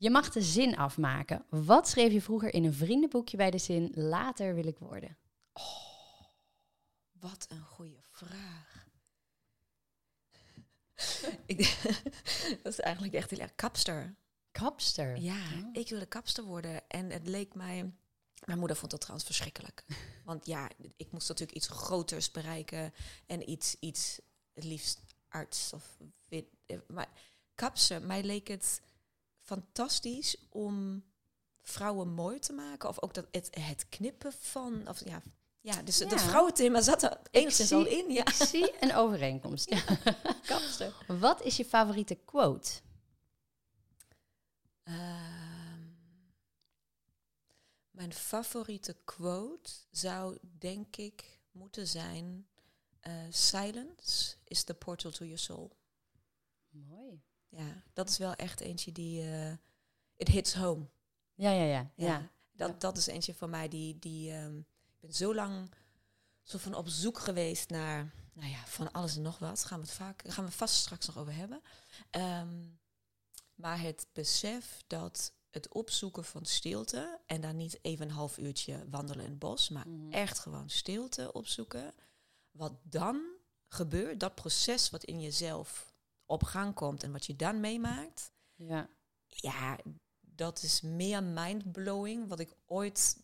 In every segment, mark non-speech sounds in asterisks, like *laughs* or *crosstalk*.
Je mag de zin afmaken. Wat schreef je vroeger in een vriendenboekje bij de zin later wil ik worden? Wat een goede vraag. *laughs* ik, *laughs* dat is eigenlijk echt heel erg kapster. Kapster. Ja, Oh. ik wilde kapster worden. En het leek mij... Mijn moeder vond dat trouwens verschrikkelijk. *laughs* Want ja, ik moest natuurlijk iets groters bereiken. En iets, iets het liefst arts of... Wit, eh, maar kapster, mij leek het fantastisch om vrouwen mooi te maken. Of ook dat het, het knippen van... Of, ja, ja, dus Ja. het vrouwenthema zat er enigszins zie- al in. Ja. Ik zie een overeenkomst. Ja. *laughs* Wat is je favoriete quote? Ehm, mijn favoriete quote zou denk ik moeten zijn: eh, Silence is the portal to your soul. Mooi. Ja, dat is wel echt eentje die. eh it hits home. Ja, ja, ja. Ja, ja. Dat, Ja. dat is eentje van mij die. die ehm, ik ben zo lang zo van op zoek geweest naar. Nou ja, van alles en nog wat. Gaan we het vaak. Gaan we vast straks nog over hebben. Ehm, maar het besef dat het opzoeken van stilte. En dan niet even een half uurtje wandelen in het bos. Maar Mhm. echt gewoon stilte opzoeken. Wat dan gebeurt, dat proces wat in jezelf op gang komt en wat je dan meemaakt Ja. ja, dat is meer mindblowing wat ik ooit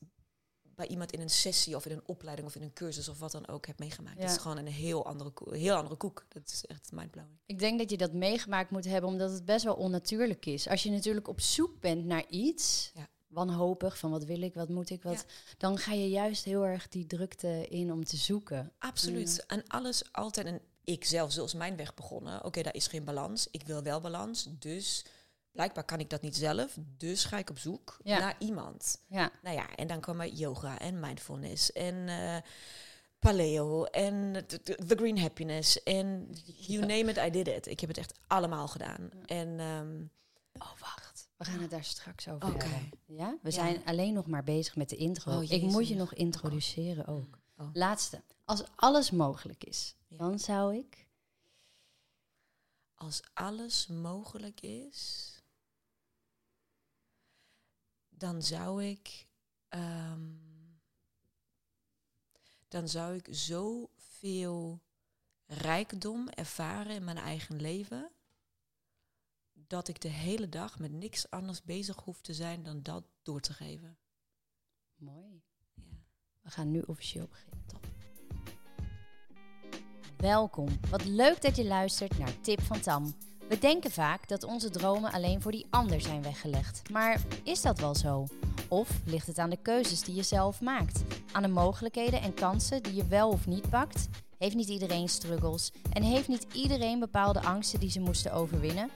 bij iemand in een sessie of in een opleiding of in een cursus of wat dan ook heb meegemaakt. Ja. Dat is gewoon een heel andere, heel andere koek. Dat is echt mindblowing. Ik denk dat je dat meegemaakt moet hebben, omdat het best wel onnatuurlijk is. Als je natuurlijk op zoek bent naar iets, Ja. wanhopig, van wat wil ik, wat moet ik, wat, dan ga je juist heel erg die drukte in om te zoeken. Absoluut. En alles altijd, en ik zelf, zoals mijn weg begonnen. Oké, daar is geen balans. Ik wil wel balans. Dus blijkbaar kan ik dat niet zelf. Dus ga ik op zoek Ja. naar iemand. Ja, Nou ja, en dan kwam yoga en mindfulness en eh, paleo en the green happiness en you name it, I did it. Ik heb het echt allemaal gedaan. En ehm, Oh, wacht. We gaan het daar straks over hebben. Ja? We zijn alleen nog maar bezig met de intro. Oh, ik moet je nog introduceren ook. Oh. Laatste. Als alles mogelijk is, Ja. dan zou ik... als alles mogelijk is, dan zou ik, ehm, dan zou ik zoveel rijkdom ervaren in mijn eigen leven, dat ik de hele dag met niks anders bezig hoef te zijn dan dat door te geven. Mooi. Ja. We gaan nu officieel beginnen. Top. Welkom. Wat leuk dat je luistert naar Tip van Tam. We denken vaak dat onze dromen alleen voor die ander zijn weggelegd. Maar is dat wel zo? Of ligt het aan de keuzes die je zelf maakt? Aan de mogelijkheden en kansen die je wel of niet pakt? Heeft niet iedereen struggles? En heeft niet iedereen bepaalde angsten die ze moesten overwinnen?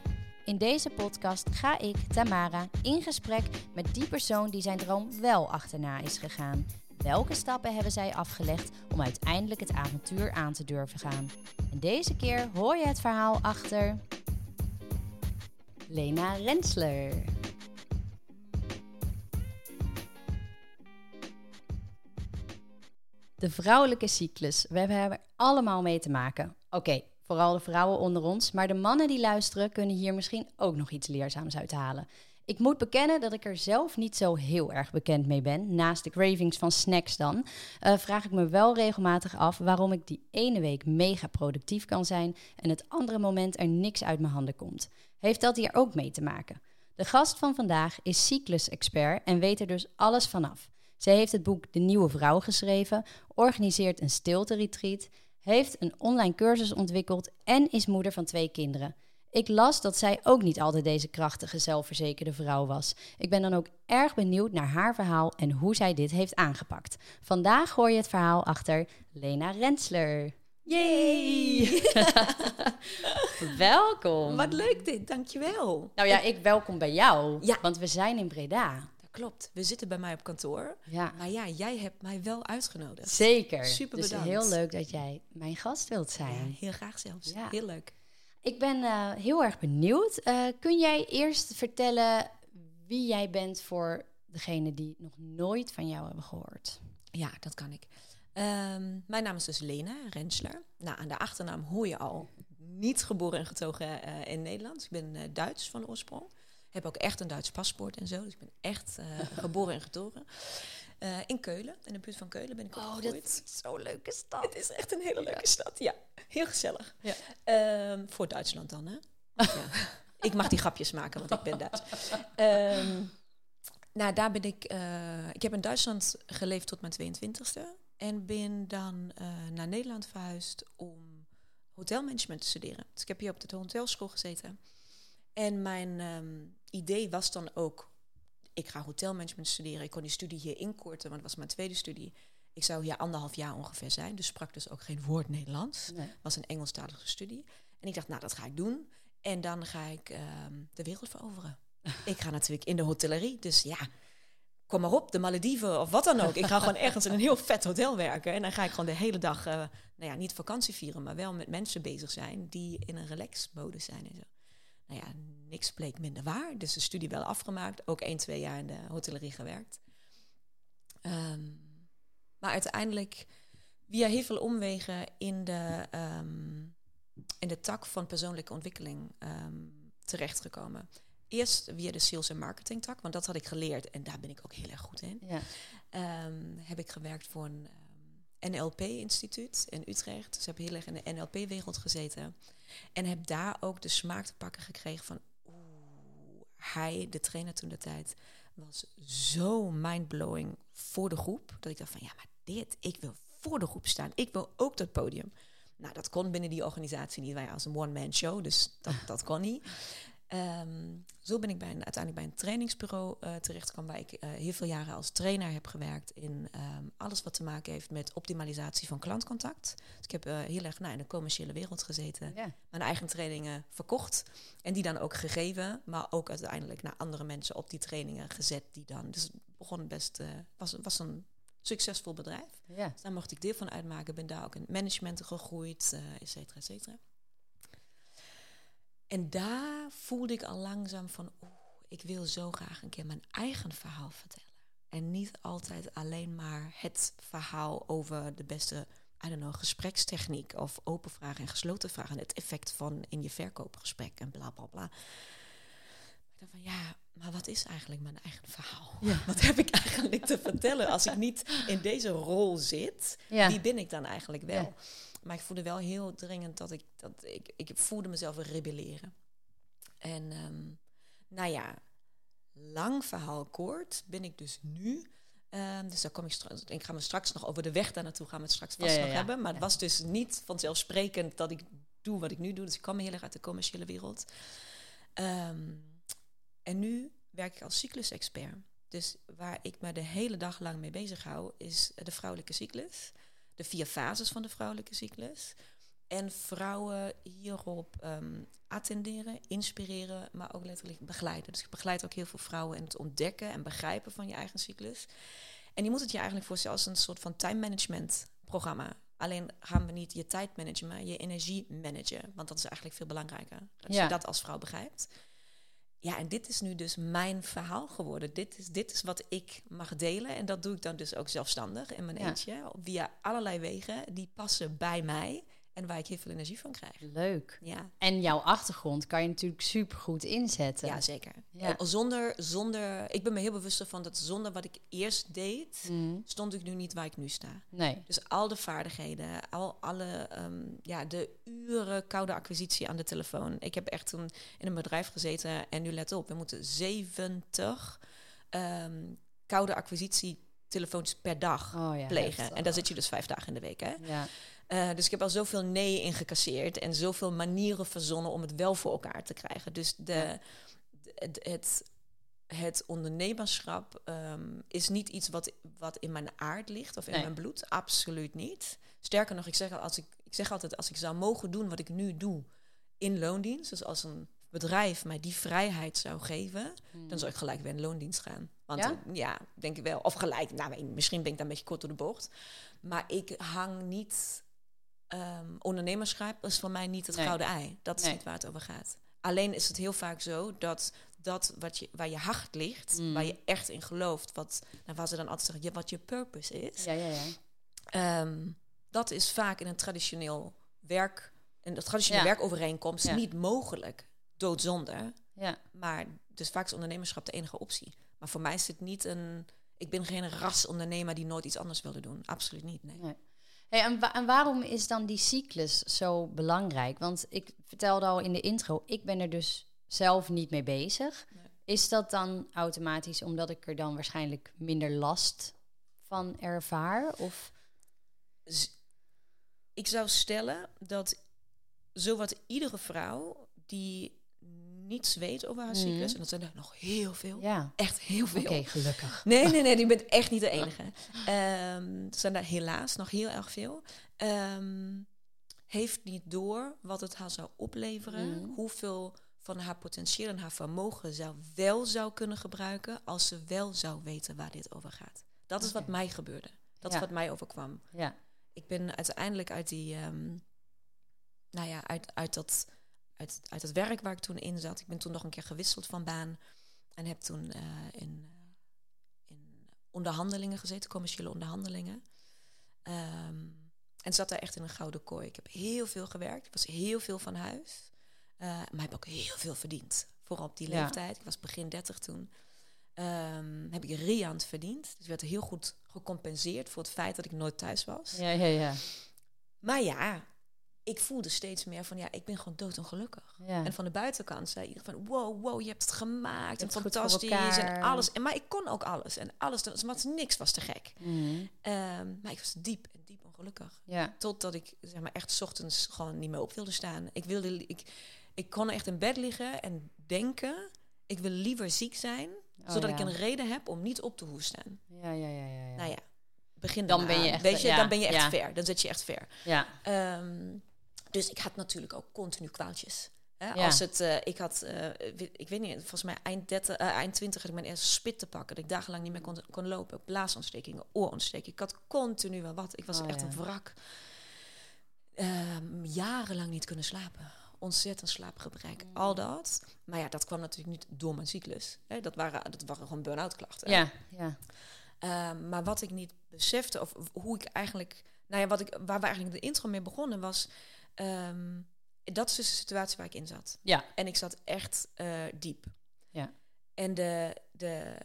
In deze podcast ga ik, Tamara, in gesprek met die persoon die zijn droom wel achterna is gegaan. Welke stappen hebben zij afgelegd om uiteindelijk het avontuur aan te durven gaan? En deze keer hoor je het verhaal achter. Lena Rensler. De vrouwelijke cyclus. We hebben er allemaal mee te maken. Oké, vooral de vrouwen onder ons, maar de mannen die luisteren kunnen hier misschien ook nog iets leerzaams uithalen. Ik moet bekennen dat ik er zelf niet zo heel erg bekend mee ben. Naast de cravings van snacks dan, eh, vraag ik me wel regelmatig af waarom ik die ene week mega productief kan zijn en het andere moment er niks uit mijn handen komt. Heeft dat hier ook mee te maken? De gast van vandaag is cyclus-expert en weet er dus alles vanaf. Zij heeft het boek De Nieuwe Vrouw geschreven, organiseert een stilte-retreat, heeft een online cursus ontwikkeld en is moeder van twee kinderen. Ik las dat zij ook niet altijd deze krachtige, zelfverzekerde vrouw was. Ik ben dan ook erg benieuwd naar haar verhaal en hoe zij dit heeft aangepakt. Vandaag hoor je het verhaal achter Lena Rensler. Yay! *laughs* welkom. Wat leuk dit, dankjewel. Nou ja, ik welkom bij jou, Ja. want we zijn in Breda. Dat klopt. We zitten bij mij op kantoor. Ja, Maar ja, jij hebt mij wel uitgenodigd. zeker. Super dus bedankt. heel leuk dat jij mijn gast wilt Ja, zijn. heel graag zelfs. Ja. Heel leuk. Ik ben eh, heel erg benieuwd. Eh, kun jij eerst vertellen wie jij bent voor degene die nog nooit van jou hebben gehoord? Ja, dat kan ik. Ehm, mijn naam is dus Lena Rensler. Nou, aan de achternaam hoor je al. Niet geboren en getogen eh, in Nederland. Ik ben Duits van oorsprong. Heb ook echt een Duits paspoort en zo. Dus ik ben echt *laughs* geboren en getogen. Eh, in Keulen, in de buurt van Keulen ben ik Oh, opgegroeid. dat is zo'n leuke stad. Het is echt een hele leuke stad, ja. Heel gezellig. Ja. Ehm, voor Duitsland dan, hè? *laughs* ja. Ik mag die grapjes maken, want ik ben Duits. Ehm, nou, daar ben ik... eh, ik heb in Duitsland geleefd tot mijn 22e. En ben dan eh, naar Nederland verhuisd om hotelmanagement te studeren. Dus ik heb hier op de hotelschool gezeten. En mijn ehm, idee was dan ook... Ik ga hotelmanagement studeren. Ik kon die studie hier inkorten, want het was mijn tweede studie. Ik zou hier anderhalf jaar ongeveer zijn. Dus sprak dus ook geen woord Nederlands Nee. was een Engelstalige studie. En ik dacht, nou, dat ga ik doen. En dan ga ik ehm, de wereld veroveren. *laughs* ik ga natuurlijk in de hotellerie. Dus ja, kom maar op, de Malediven of wat dan ook. Ik ga *laughs* gewoon ergens in een heel vet hotel werken. En dan ga ik gewoon de hele dag, eh, nou ja, niet vakantie vieren, maar wel met mensen bezig zijn die in een relax-modus zijn en zo. Nou ja, niks bleek minder waar. Dus de studie wel afgemaakt. Ook één, twee jaar in de hotellerie gewerkt. Ehm, maar uiteindelijk via heel veel omwegen in de, ehm, in de tak van persoonlijke ontwikkeling ehm, terechtgekomen. Eerst via de sales en marketing tak, want dat had ik geleerd en daar ben ik ook heel erg goed in. Ja. Heb ik gewerkt voor een NLP-instituut in Utrecht. Dus heb heel erg in de NLP-wereld gezeten. En heb daar ook de smaak te pakken gekregen van... Oeh, hij, de trainer toen de tijd, was zo mindblowing voor de groep. Dat ik dacht van, ja, maar dit, ik wil voor de groep staan. Ik wil ook dat podium. Nou, dat kon binnen die organisatie niet. Wij als een one-man show, dus dat, dat kon niet. Ehm, zo ben ik bij een, uiteindelijk bij een trainingsbureau eh terechtgekomen... waar ik eh, heel veel jaren als trainer heb gewerkt... in ehm, alles wat te maken heeft met optimalisatie van klantcontact. Dus ik heb eh, heel erg nou, in de commerciële wereld gezeten mijn eigen trainingen verkocht. En die dan ook gegeven, maar ook uiteindelijk naar andere mensen op die trainingen gezet. Die dan, dus het begon best, eh, was, was een succesvol bedrijf. Ja. Dus daar mocht ik deel van uitmaken. Ben daar ook in management gegroeid, et cetera, et cetera. En daar voelde ik al langzaam van, oeh, ik wil zo graag een keer mijn eigen verhaal vertellen. En niet altijd alleen maar het verhaal over de beste, I don't know, gesprekstechniek of open vragen en gesloten vragen. En het effect van in je verkoopgesprek en bla bla bla. Ik dacht van ja, maar wat is eigenlijk mijn eigen verhaal? Ja. *laughs* Wat heb ik eigenlijk te vertellen als ik niet in deze rol zit? Ja. Wie ben ik dan eigenlijk wel? Ja. Maar ik voelde wel heel dringend dat ik, dat ik, ik voelde mezelf rebelleren. En ehm, nou ja, lang verhaal kort ben ik dus nu. ehm, dus daar kom ik straks. Ik ga me straks nog over de weg daar naartoe gaan we het straks vast Ja, nog ja. hebben. Maar het was dus niet vanzelfsprekend dat ik doe wat ik nu doe. Dus ik kwam heel erg uit de commerciële wereld. Ehm, en nu werk ik als cyclusexpert. Dus waar ik me de hele dag lang mee bezig hou, is de vrouwelijke cyclus. De vier fases van de vrouwelijke cyclus. En vrouwen hierop ehm, attenderen, inspireren, maar ook letterlijk begeleiden. Dus ik begeleid ook heel veel vrouwen in het ontdekken en begrijpen van je eigen cyclus. En je moet het je eigenlijk voorstellen als een soort van time management programma. Alleen gaan we niet je tijd managen, maar je energie managen. Want dat is eigenlijk veel belangrijker. Als Ja. je dat als vrouw begrijpt. Ja, en dit is nu dus mijn verhaal geworden. Dit is, dit is wat ik mag delen. En dat doe ik dan dus ook zelfstandig in mijn Ja. eentje. Via allerlei wegen die passen bij mij. En waar ik heel veel energie van krijg. Leuk. Ja, En jouw achtergrond kan je natuurlijk supergoed inzetten. ja zeker. Ja. Zonder, zonder, ik ben me heel bewust ervan dat zonder wat ik eerst deed, Mm, stond ik nu niet waar ik nu sta. nee. Dus al de vaardigheden, al alle, ehm, ja, de uren koude acquisitie aan de telefoon. Ik heb echt toen in een bedrijf gezeten en nu let op, we moeten 70 ehm, koude acquisitie telefoons per dag Oh ja. plegen. heftig. En daar zit je dus vijf dagen in de week, hè? Ja. Eh, dus ik heb al zoveel nee ingecasseerd en zoveel manieren verzonnen om het wel voor elkaar te krijgen. Dus de, de- het, het, ondernemerschap ehm, is niet iets wat, wat in mijn aard ligt of in Nee. mijn bloed. Absoluut niet. Sterker nog, ik zeg, al, als ik, ik zeg altijd, als ik zou mogen doen wat ik nu doe in loondienst, dus als een bedrijf mij die vrijheid zou geven, dan zou ik gelijk weer in loondienst gaan. Want Ja? ja, ja denk ik wel. Of gelijk, nou, misschien ben ik daar een beetje kort door de bocht. Maar ik hang niet. Ehm, ondernemerschap is voor mij niet het Nee. gouden ei. Dat is Nee. niet waar het over gaat. Alleen is het heel vaak zo dat dat wat je, waar je hart ligt, Mm. waar je echt in gelooft, wat, nou, waar ze dan altijd zeggen, ja, wat je purpose is, Ja, ja, ja. Ehm, dat is vaak in een traditioneel werk, in de traditionele Ja. werkovereenkomst Ja. niet mogelijk. Doodzonde. Ja. Maar dus vaak is ondernemerschap de enige optie. Maar voor mij is het niet een... Ik ben geen rasondernemer die nooit iets anders wilde doen. Absoluut niet, nee. Nee. Hey, en, wa- en waarom is dan die cyclus zo belangrijk? Want ik vertelde al in de intro, ik ben er dus zelf niet mee bezig. Nee. Is dat dan automatisch omdat ik er dan waarschijnlijk minder last van ervaar? Of Ik zou stellen dat zowat iedere vrouw die niets weet over haar cyclus... en dat zijn er nog heel veel, ja, echt heel veel... oké, gelukkig. *laughs* Nee, nee, nee, je bent echt niet de enige. Ehm, er zijn daar helaas nog heel erg veel. Ehm, heeft niet door wat het haar zou opleveren. Mhm. Hoeveel van haar potentieel en haar vermogen zou wel zou kunnen gebruiken... als ze wel zou weten waar dit over gaat. Dat is wat mij gebeurde. Dat Ja. is wat mij overkwam. Ja, Ik ben uiteindelijk uit die... ehm, nou ja, uit, uit, dat, uit, uit het werk waar ik toen in zat... Ik ben toen nog een keer gewisseld van baan... en heb toen eh, in, eh, in onderhandelingen gezeten, commerciële onderhandelingen. Ehm, en zat daar echt in een gouden kooi. Ik heb heel veel gewerkt, ik was heel veel van huis. Eh, maar heb ook heel veel verdiend. Vooral op die Ja. leeftijd. Ik was begin 30 toen. Ehm, heb ik riant verdiend. Dus ik werd heel goed gecompenseerd voor het feit dat ik nooit thuis was. ja, ja, ja. Maar ja, ik voelde steeds meer van ja, ik ben gewoon doodongelukkig. ja. En van de buitenkant zei iedereen van wow, wow, je hebt het gemaakt. En fantastisch. En alles. En, maar ik kon ook alles. En alles, dus was niks was te gek. Mhm. Ehm, maar ik was diep en diep ongelukkig. ja. Totdat ik zeg maar echt 's ochtends gewoon niet meer op wilde staan. Ik, wilde, ik, ik kon echt in bed liggen en denken, ik wil liever ziek zijn. Oh, zodat ja. ik een reden heb om niet op te hoesten. Ja, ja, ja, ja. ja. Nou ja, begin Dan dan ben je echt- Weet je, dan ben je echt ver. Dan zit je echt ver. ja. Ehm, dus ik had natuurlijk ook continu kwaaltjes. Hè? Ja. Als het, eh, ik had, eh, ik weet niet, volgens mij eind, 30, eh, eind 20 had ik mijn eerste spit te pakken. Dat ik dagenlang niet meer kon, kon lopen. Blaasontstekingen, oorontstekingen. Ik had continu wel wat. Ik was Oh, echt ja. een wrak. Ehm, jarenlang niet kunnen slapen. Ontzettend slaapgebrek. Mm. Al dat. Maar ja, dat kwam natuurlijk niet door mijn cyclus. Hè? Dat, waren, dat waren gewoon burn-out klachten. Ja, ja. Ehm, maar wat ik niet besefte, of hoe ik eigenlijk, nou ja, wat ik, waar we eigenlijk de intro mee begonnen was, ehm, dat is dus de situatie waar ik in zat. Ja. En ik zat echt eh, diep. Ja. En de, de,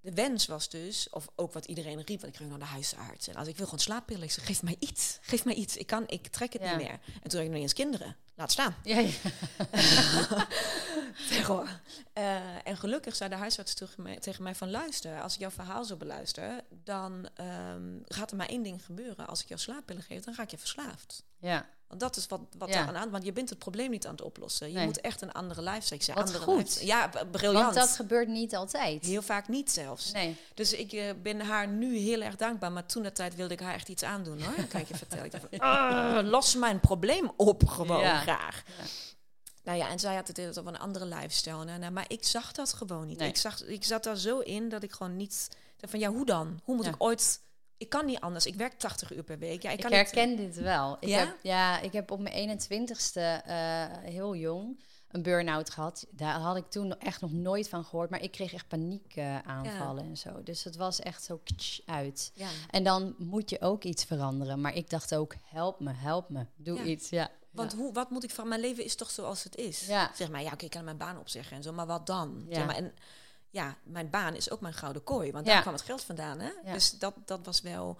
de wens was dus, of ook wat iedereen riep, want ik ging naar de huisarts. En als ik wil gewoon slaappillen, ik zeg, geef mij iets, geef mij iets. Ik kan, ik trek het Ja. niet meer. En toen had ik nog eens kinderen. Laat staan. Ja, ja. *laughs* Terror. Eh, en gelukkig zei de huisarts tegen mij, tegen mij van... luister, als ik jouw verhaal zo beluister... dan ehm, gaat er maar één ding gebeuren. Als ik jou slaappillen geef, dan ga ik je verslaafd. Ja. Want dat is wat, wat Ja. aan aan... Want je bent het probleem niet aan het oplossen. Je Nee. moet echt een andere lifestyle. Wat andere goed. lifestyle. Ja, briljant. Want dat gebeurt niet altijd. Heel vaak niet zelfs. Nee. Dus ik eh, ben haar nu heel erg dankbaar. Maar toen de tijd wilde ik haar echt iets aandoen hoor. *laughs* Kan ik je vertellen. Ik dacht van, "Ah, los mijn probleem op gewoon Ja. graag. Ja. Nou ja, en zij had het hele tijd over een andere lifestyle. Nou, nou, maar ik zag dat gewoon niet. Nee. Ik, zag, ik zat daar zo in dat ik gewoon niet... Van ja, hoe dan? Hoe moet ik ooit... Ik kan niet anders. Ik werk 80 uur per week. Ja, ik Ik, kan niet- herken dit wel. Ik Ja? Heb, ja, ik heb op mijn 21ste eh, heel jong een burn-out gehad. Daar had ik toen echt nog nooit van gehoord. Maar ik kreeg echt paniekaanvallen en zo. Dus het was echt zo uit. Ja. En dan moet je ook iets veranderen. Maar ik dacht ook, help me, help me. Doe Ja. iets, ja. Want hoe, wat moet ik van mijn leven is toch zoals het is. Ja. Zeg maar, ja, oké, ik kan mijn baan opzeggen en zo, maar wat dan? Ja. Zeg maar, en ja, mijn baan is ook mijn gouden kooi, want Ja. daar kwam het geld vandaan, hè? Ja. Dus dat, dat was wel,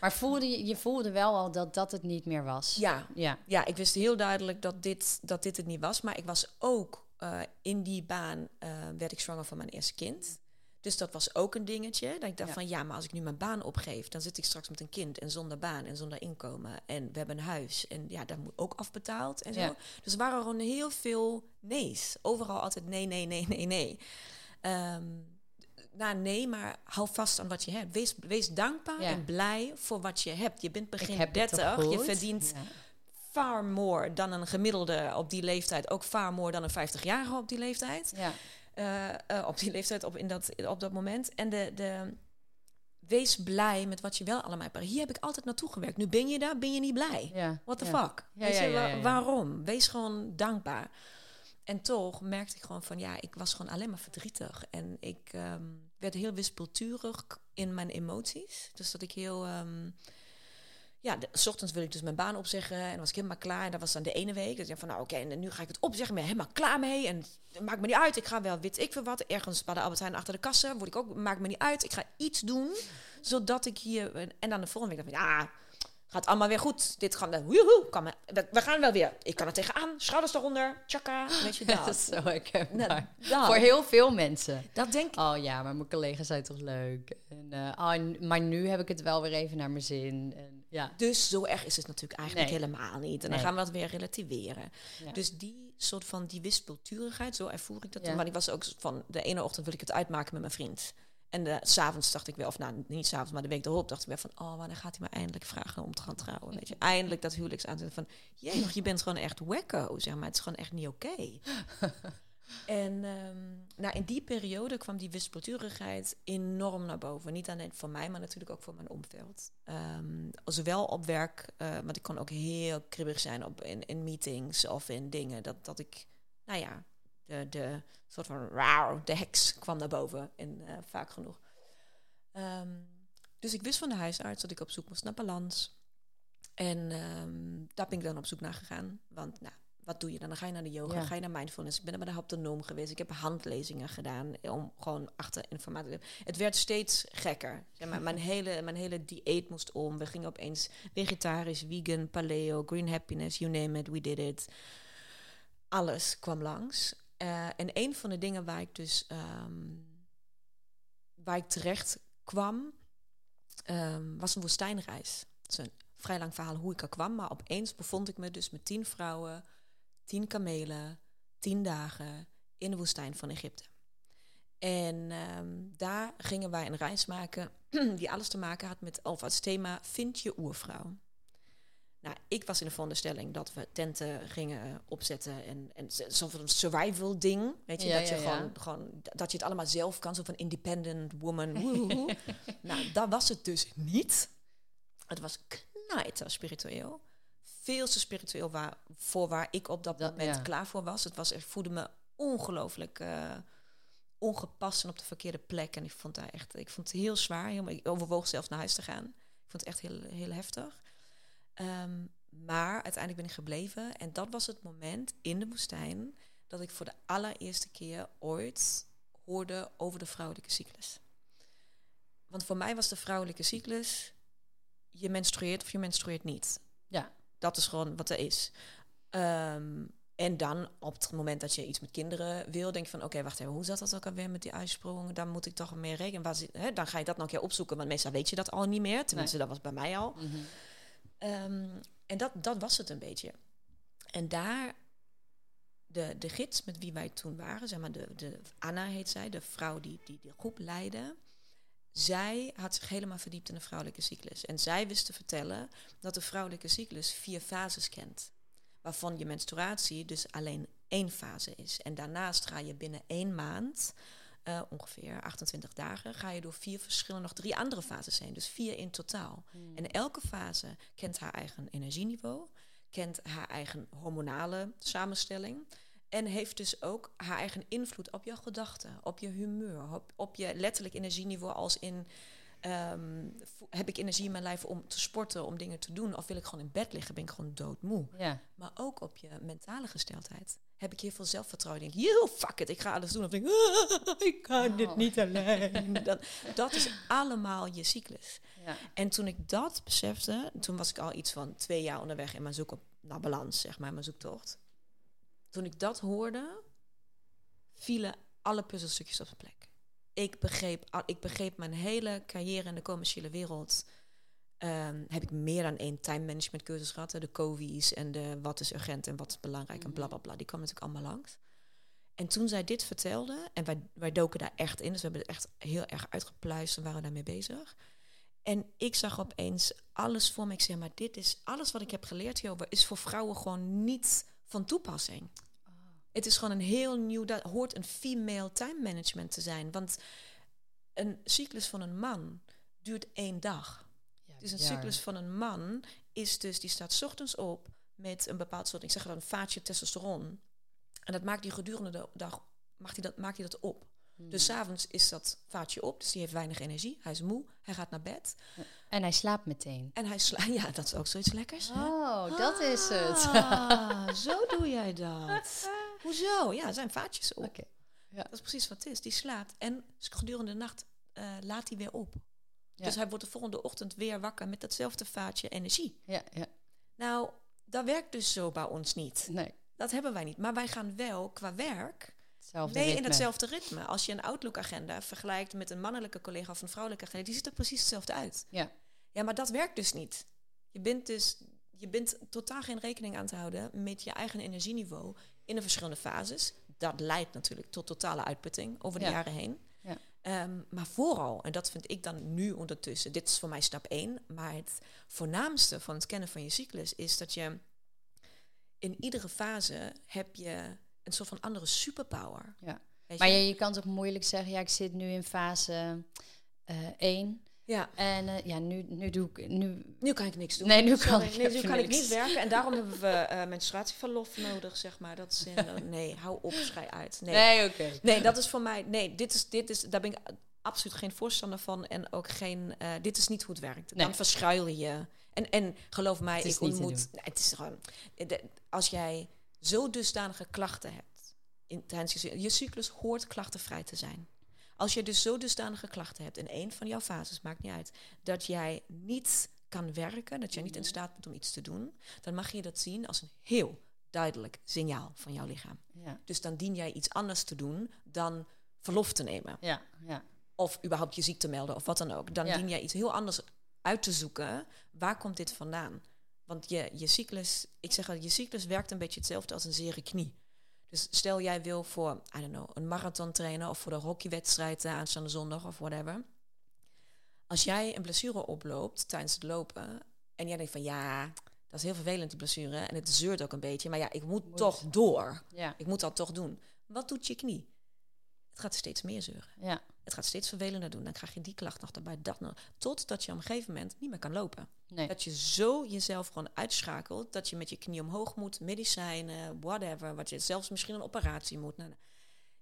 Maar voelde je, je voelde wel al dat dat het niet meer was. ja, Ja. ja, ik wist heel duidelijk dat dit, dat dit het niet was, maar ik was ook eh, in die baan eh, werd ik zwanger van mijn eerste kind. Dus dat was ook een dingetje. Dat ik dacht Ja. van ja, maar als ik nu mijn baan opgeef, dan zit ik straks met een kind en zonder baan en zonder inkomen. En we hebben een huis en ja, dat moet ook afbetaald en zo. Ja. Dus er waren gewoon heel veel nee's. Overal altijd nee, nee, nee, nee, nee. Ehm nou, nee, maar hou vast aan wat je hebt. Wees, wees dankbaar Ja. en blij voor wat je hebt. Je bent begin heb het toch 30, je verdient Ja. far more dan een gemiddelde op die leeftijd. Ook far more dan een 50-jarige op die leeftijd. Ja. Eh, eh, op die leeftijd, op, in dat, op dat moment. En de, de, wees blij met wat je wel allemaal hebt. Hier heb ik altijd naartoe gewerkt. Nu ben je daar, ben je niet blij. Ja. What the fuck? Ja, Weet je, waarom? Wees gewoon dankbaar. En toch merkte ik gewoon van, ja, ik was gewoon alleen maar verdrietig. En ik ehm, werd heel wispelturig in mijn emoties. Dus dat ik heel, ehm, ja, de, s ochtends wil ik dus mijn baan opzeggen. En was ik helemaal klaar. En dat was dan de ene week. Dus ik van, nou oké, en nu ga ik het opzeggen. Ben helemaal klaar mee. En het maakt me niet uit. Ik ga wel, weet ik veel wat, ergens bij de Albert Heijn achter de kassen. Word ik ook, maakt me niet uit. Ik ga iets doen, zodat ik hier... En dan de volgende week dacht ik, ja, gaat allemaal weer goed. Dit gaan we, woehoe, kan me, we, gaan wel weer. Ik kan er tegenaan, schouders eronder, tjaka, weet je *laughs* dat. Dat is zo herkenbaar. Nou. Voor heel veel mensen. Dat denk ik. Oh ja, maar mijn collega's zijn toch leuk. En, eh, oh, en- maar nu heb ik het wel weer even naar mijn zin. En, ja. Dus zo erg is het natuurlijk eigenlijk Nee. helemaal niet. En dan Nee. gaan we dat weer relativeren. Ja. Dus die soort van die wispelturigheid, zo ervoer ik dat. Ja. Maar die was ook van de ene ochtend wil ik het uitmaken met mijn vriend. En de s'avonds dacht ik wel, of nou niet s'avonds, maar de week erop dacht ik wel van, oh, wanneer gaat hij me eindelijk vragen om te gaan trouwen? Weet je, *laughs* eindelijk dat huwelijks aan van, jee, nog je bent gewoon echt wacko, zeg maar. Het is gewoon echt niet oké. *laughs* en ehm, nou, in die periode kwam die wispelturigheid enorm naar boven. Niet alleen voor mij, maar natuurlijk ook voor mijn omveld. Ehm, zowel op werk, eh want ik kon ook heel kribbig zijn op, in, in meetings of in dingen. Dat, dat ik, nou ja, de, de soort van rauw, de heks kwam naar boven. En eh, vaak genoeg. Ehm, dus ik wist van de huisarts dat ik op zoek moest naar balans. En ehm, daar ben ik dan op zoek naar gegaan. Want nou, wat doe je dan? Dan ga je naar de yoga, Ja. ga je naar mindfulness. Ik ben bij de haptonoom geweest. Ik heb handlezingen gedaan om gewoon achter informatie te Het werd steeds gekker. Zeg maar, mijn, *laughs* hele, mijn hele dieet moest om. We gingen opeens vegetarisch, vegan, paleo, green happiness, you name it, we did it. Alles kwam langs. Eh, en een van de dingen waar ik dus ehm, waar ik terecht kwam, ehm, was een woestijnreis. Het is een vrij lang verhaal hoe ik er kwam, maar opeens bevond ik me dus met tien vrouwen, tien kamelen, tien dagen in de woestijn van Egypte. En ehm, daar gingen wij een reis maken *clears throat* die alles te maken had met, of thema, vind je oervrouw. Nou, ik was in de veronderstelling dat we tenten gingen opzetten en, en zo'n survival ding, weet je, Ja, dat je ja, ja. gewoon, gewoon dat je het allemaal zelf kan, zo van independent woman. *laughs* nou, dat was het dus niet. Het was knijter spiritueel. Veel te spiritueel waar, voor waar ik op dat Dat- moment klaar voor was. Het was voelde me ongelooflijk eh, ongepast en op de verkeerde plek. En ik vond daar echt, ik vond het heel zwaar. Heel, ik overwoog zelfs naar huis te gaan. Ik vond het echt heel, heel heftig. Ehm, maar uiteindelijk ben ik gebleven. En dat was het moment in de woestijn dat ik voor de allereerste keer ooit hoorde over de vrouwelijke cyclus. Want voor mij was de vrouwelijke cyclus, je menstrueert of je menstrueert niet. Ja. Dat is gewoon wat er is. Ehm, en dan op het moment dat je iets met kinderen wil, denk je van oké, wacht even, hoe zat dat ook alweer met die uitsprong? Daar moet ik toch mee rekenen. Waar zit- hè, dan ga je dat nog een keer opzoeken, want meestal weet je dat al niet meer. Tenminste, dat was bij mij al. Mhm. Ehm, en dat, dat was het een beetje. En daar, de, de gids met wie wij toen waren, zeg maar, de, de, Anna heet zij, de vrouw die, die de groep leidde. Zij had zich helemaal verdiept in de vrouwelijke cyclus. En zij wist te vertellen dat de vrouwelijke cyclus vier fases kent. Waarvan je menstruatie dus alleen één fase is. En daarnaast ga je binnen één maand, eh, ongeveer 28 dagen, ga je door vier verschillende, nog drie andere fases heen. Dus vier in totaal. En elke fase kent haar eigen energieniveau, kent haar eigen hormonale samenstelling. En heeft dus ook haar eigen invloed op jouw gedachten, op je humeur, op, op je letterlijk energieniveau als in... ehm, heb ik energie in mijn lijf om te sporten, om dingen te doen? Of wil ik gewoon in bed liggen, ben ik gewoon doodmoe? Ja. Maar ook op je mentale gesteldheid. Heb ik heel veel zelfvertrouwen. Denk, yo, fuck it, ik ga alles doen. Of denk ik, "Ah, ik kan dit Oh. niet alleen. *laughs* dat, dat is allemaal je cyclus. ja. En toen ik dat besefte, toen was ik al iets van twee jaar onderweg in mijn zoek op naar balans, zeg maar, mijn zoektocht. Toen ik dat hoorde, vielen alle puzzelstukjes op zijn plek. Ik begreep, ik begreep mijn hele carrière in de commerciële wereld. Ehm, heb ik meer dan één time management cursus gehad. De COVI's en de wat is urgent en wat is belangrijk en bla bla bla. Die kwam natuurlijk allemaal langs. En toen zij dit vertelde, en wij, wij doken daar echt in, dus we hebben het echt heel erg uitgepluist en waren daarmee bezig. En ik zag opeens alles voor me. Ik zei, maar dit is alles wat ik heb geleerd hierover, is voor vrouwen gewoon niet van toepassing. Het is gewoon een heel nieuw, dat hoort een female time management te zijn. Want een cyclus van een man duurt één dag. Dus een cyclus van een man is dus, die staat 's ochtends op met een bepaald soort, ik zeg dan een vaatje testosteron. En dat maakt hij gedurende de dag, maakt hij dat, maakt hij dat op. Hmm. Dus 's avonds is dat vaatje op, dus die heeft weinig energie. Hij is moe, hij gaat naar bed. En hij slaapt meteen. En hij slaat. *laughs* Ja, dat is ook zoiets lekkers. hè? Oh, dat is het. Ah, *laughs* zo doe jij dat. *laughs* Hoezo? Ja, er zijn vaatjes op. Oké. Dat is precies wat het is. Die slaapt en gedurende de nacht eh, laat hij weer op. Ja. Dus hij wordt de volgende ochtend weer wakker met datzelfde vaatje energie. Ja, ja. Nou, dat werkt dus zo bij ons niet. Nee. Dat hebben wij niet. Maar wij gaan wel qua werk Hetzelfde mee in hetzelfde ritme. Als je een Outlook-agenda vergelijkt met een mannelijke collega of een vrouwelijke agenda, die ziet er precies hetzelfde uit. Ja. Ja, maar dat werkt dus niet. Je bent dus je bent totaal geen rekening aan te houden met je eigen energieniveau in de verschillende fases. Dat leidt natuurlijk tot totale uitputting over de Ja. jaren heen. Ja. Ehm, maar vooral, en dat vind ik dan nu ondertussen, dit is voor mij stap 1, maar het voornaamste van het kennen van je cyclus is dat je in iedere fase heb je een soort van andere superpower. Ja. Weet Maar je? je, kan toch moeilijk zeggen, ja, ik zit nu in fase 1. Ja, en eh, ja, nu, nu doe ik... Nu, nu kan ik niks doen. Nee, nu Sorry. kan ik nee, nu kan ik niet werken. En daarom hebben we eh menstruatieverlof nodig, zeg maar. Dat is in, eh, nee, hou op, schij uit. Nee, nee oké. Nee, dat is voor mij. Nee, dit is, dit is, daar ben ik absoluut geen voorstander van. En ook geen. dit is niet hoe het werkt. Nee. Dan verschuil je. En, en geloof mij, ik ontmoet. Nee, het is gewoon. als jij zo dusdanige klachten hebt. In, tijdens je, je cyclus hoort klachtenvrij te zijn. Als je dus zo dusdanige klachten hebt in een van jouw fases, maakt niet uit, dat jij niet kan werken, dat jij niet in staat bent om iets te doen, dan mag je dat zien als een heel duidelijk signaal van jouw lichaam. Ja, Dus dan dien jij iets anders te doen dan verlof te nemen. ja, ja. Of überhaupt je ziek te melden of wat dan ook. Dan dien jij iets heel anders uit te zoeken. Waar komt dit vandaan? Want je, je cyclus, ik zeg al, je cyclus werkt een beetje hetzelfde als een zere knie. Dus stel jij wil voor, I don't know, een marathon trainen of voor de hockeywedstrijd eh, aanstaande zondag of whatever. Als jij een blessure oploopt tijdens het lopen en jij denkt van ja, dat is heel vervelend die blessure en het zeurt ook een beetje, maar ja, ik moet, Moet. toch door. Ja, Ik moet dat toch doen. Wat doet je knie? Het gaat steeds meer zeuren. ja, Het gaat steeds vervelender doen. Dan krijg je die klacht nog erbij, dat nog. Totdat je op een gegeven moment niet meer kan lopen. nee. Dat je zo jezelf gewoon uitschakelt dat je met je knie omhoog moet, medicijnen, whatever. Wat je zelfs misschien een operatie moet. Nou, nou.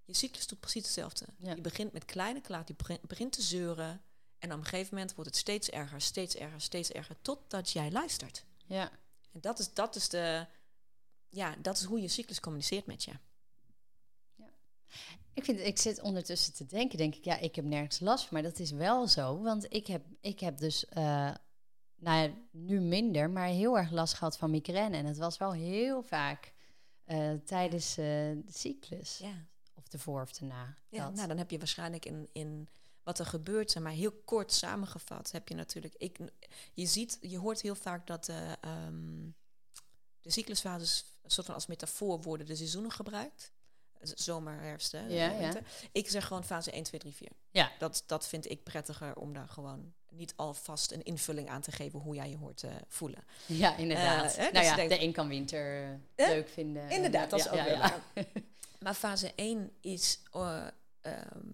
Je cyclus doet precies hetzelfde. Ja. Je begint met kleine klacht, je begint, begint te zeuren. En op een gegeven moment wordt het steeds erger, steeds erger, steeds erger. Totdat jij luistert. Ja, En dat is, dat is de. Ja, dat is hoe je cyclus communiceert met je. Ik, vind, ik zit ondertussen te denken, denk ik, ja, ik heb nergens last van, maar dat is wel zo. Want ik heb, ik heb dus, eh, nou ja, nu minder, maar heel erg last gehad van migraine. En het was wel heel vaak eh, tijdens eh, de cyclus. Ja. Of ervoor of erna. Ja, dat. nou dan heb je waarschijnlijk in, in wat er gebeurt, maar heel kort samengevat, heb je natuurlijk. Ik, je ziet, je hoort heel vaak dat de, ehm, de cyclusfases een soort van als metafoor worden de seizoenen gebruikt. Zomer, herfst, hè, Ja, ja. winter. Ik zeg gewoon fase 1, 2, 3, 4. Ja. Dat, dat vind ik prettiger om daar gewoon niet alvast een invulling aan te geven hoe jij je hoort te voelen. Ja, inderdaad. Hè, dus nou je ja, denkt- de een kan winter eh, leuk vinden. Inderdaad, dat is ook waar. *laughs* Maar fase 1 is ehm,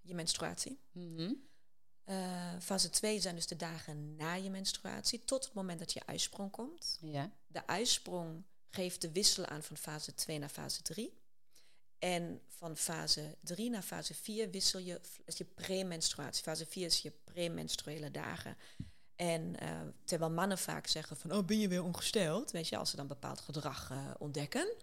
je menstruatie. Mhm. Eh, fase 2 zijn dus de dagen na je menstruatie, tot het moment dat je ijsprong komt. Ja, De ijsprong geeft de wissel aan van fase 2 naar fase 3. En van fase 3 naar fase 4 wissel je, is je premenstruatie. Fase 4 is je premenstruele dagen. En eh, terwijl mannen vaak zeggen van, oh, ben je weer ongesteld? Weet je, als ze dan bepaald gedrag eh, ontdekken.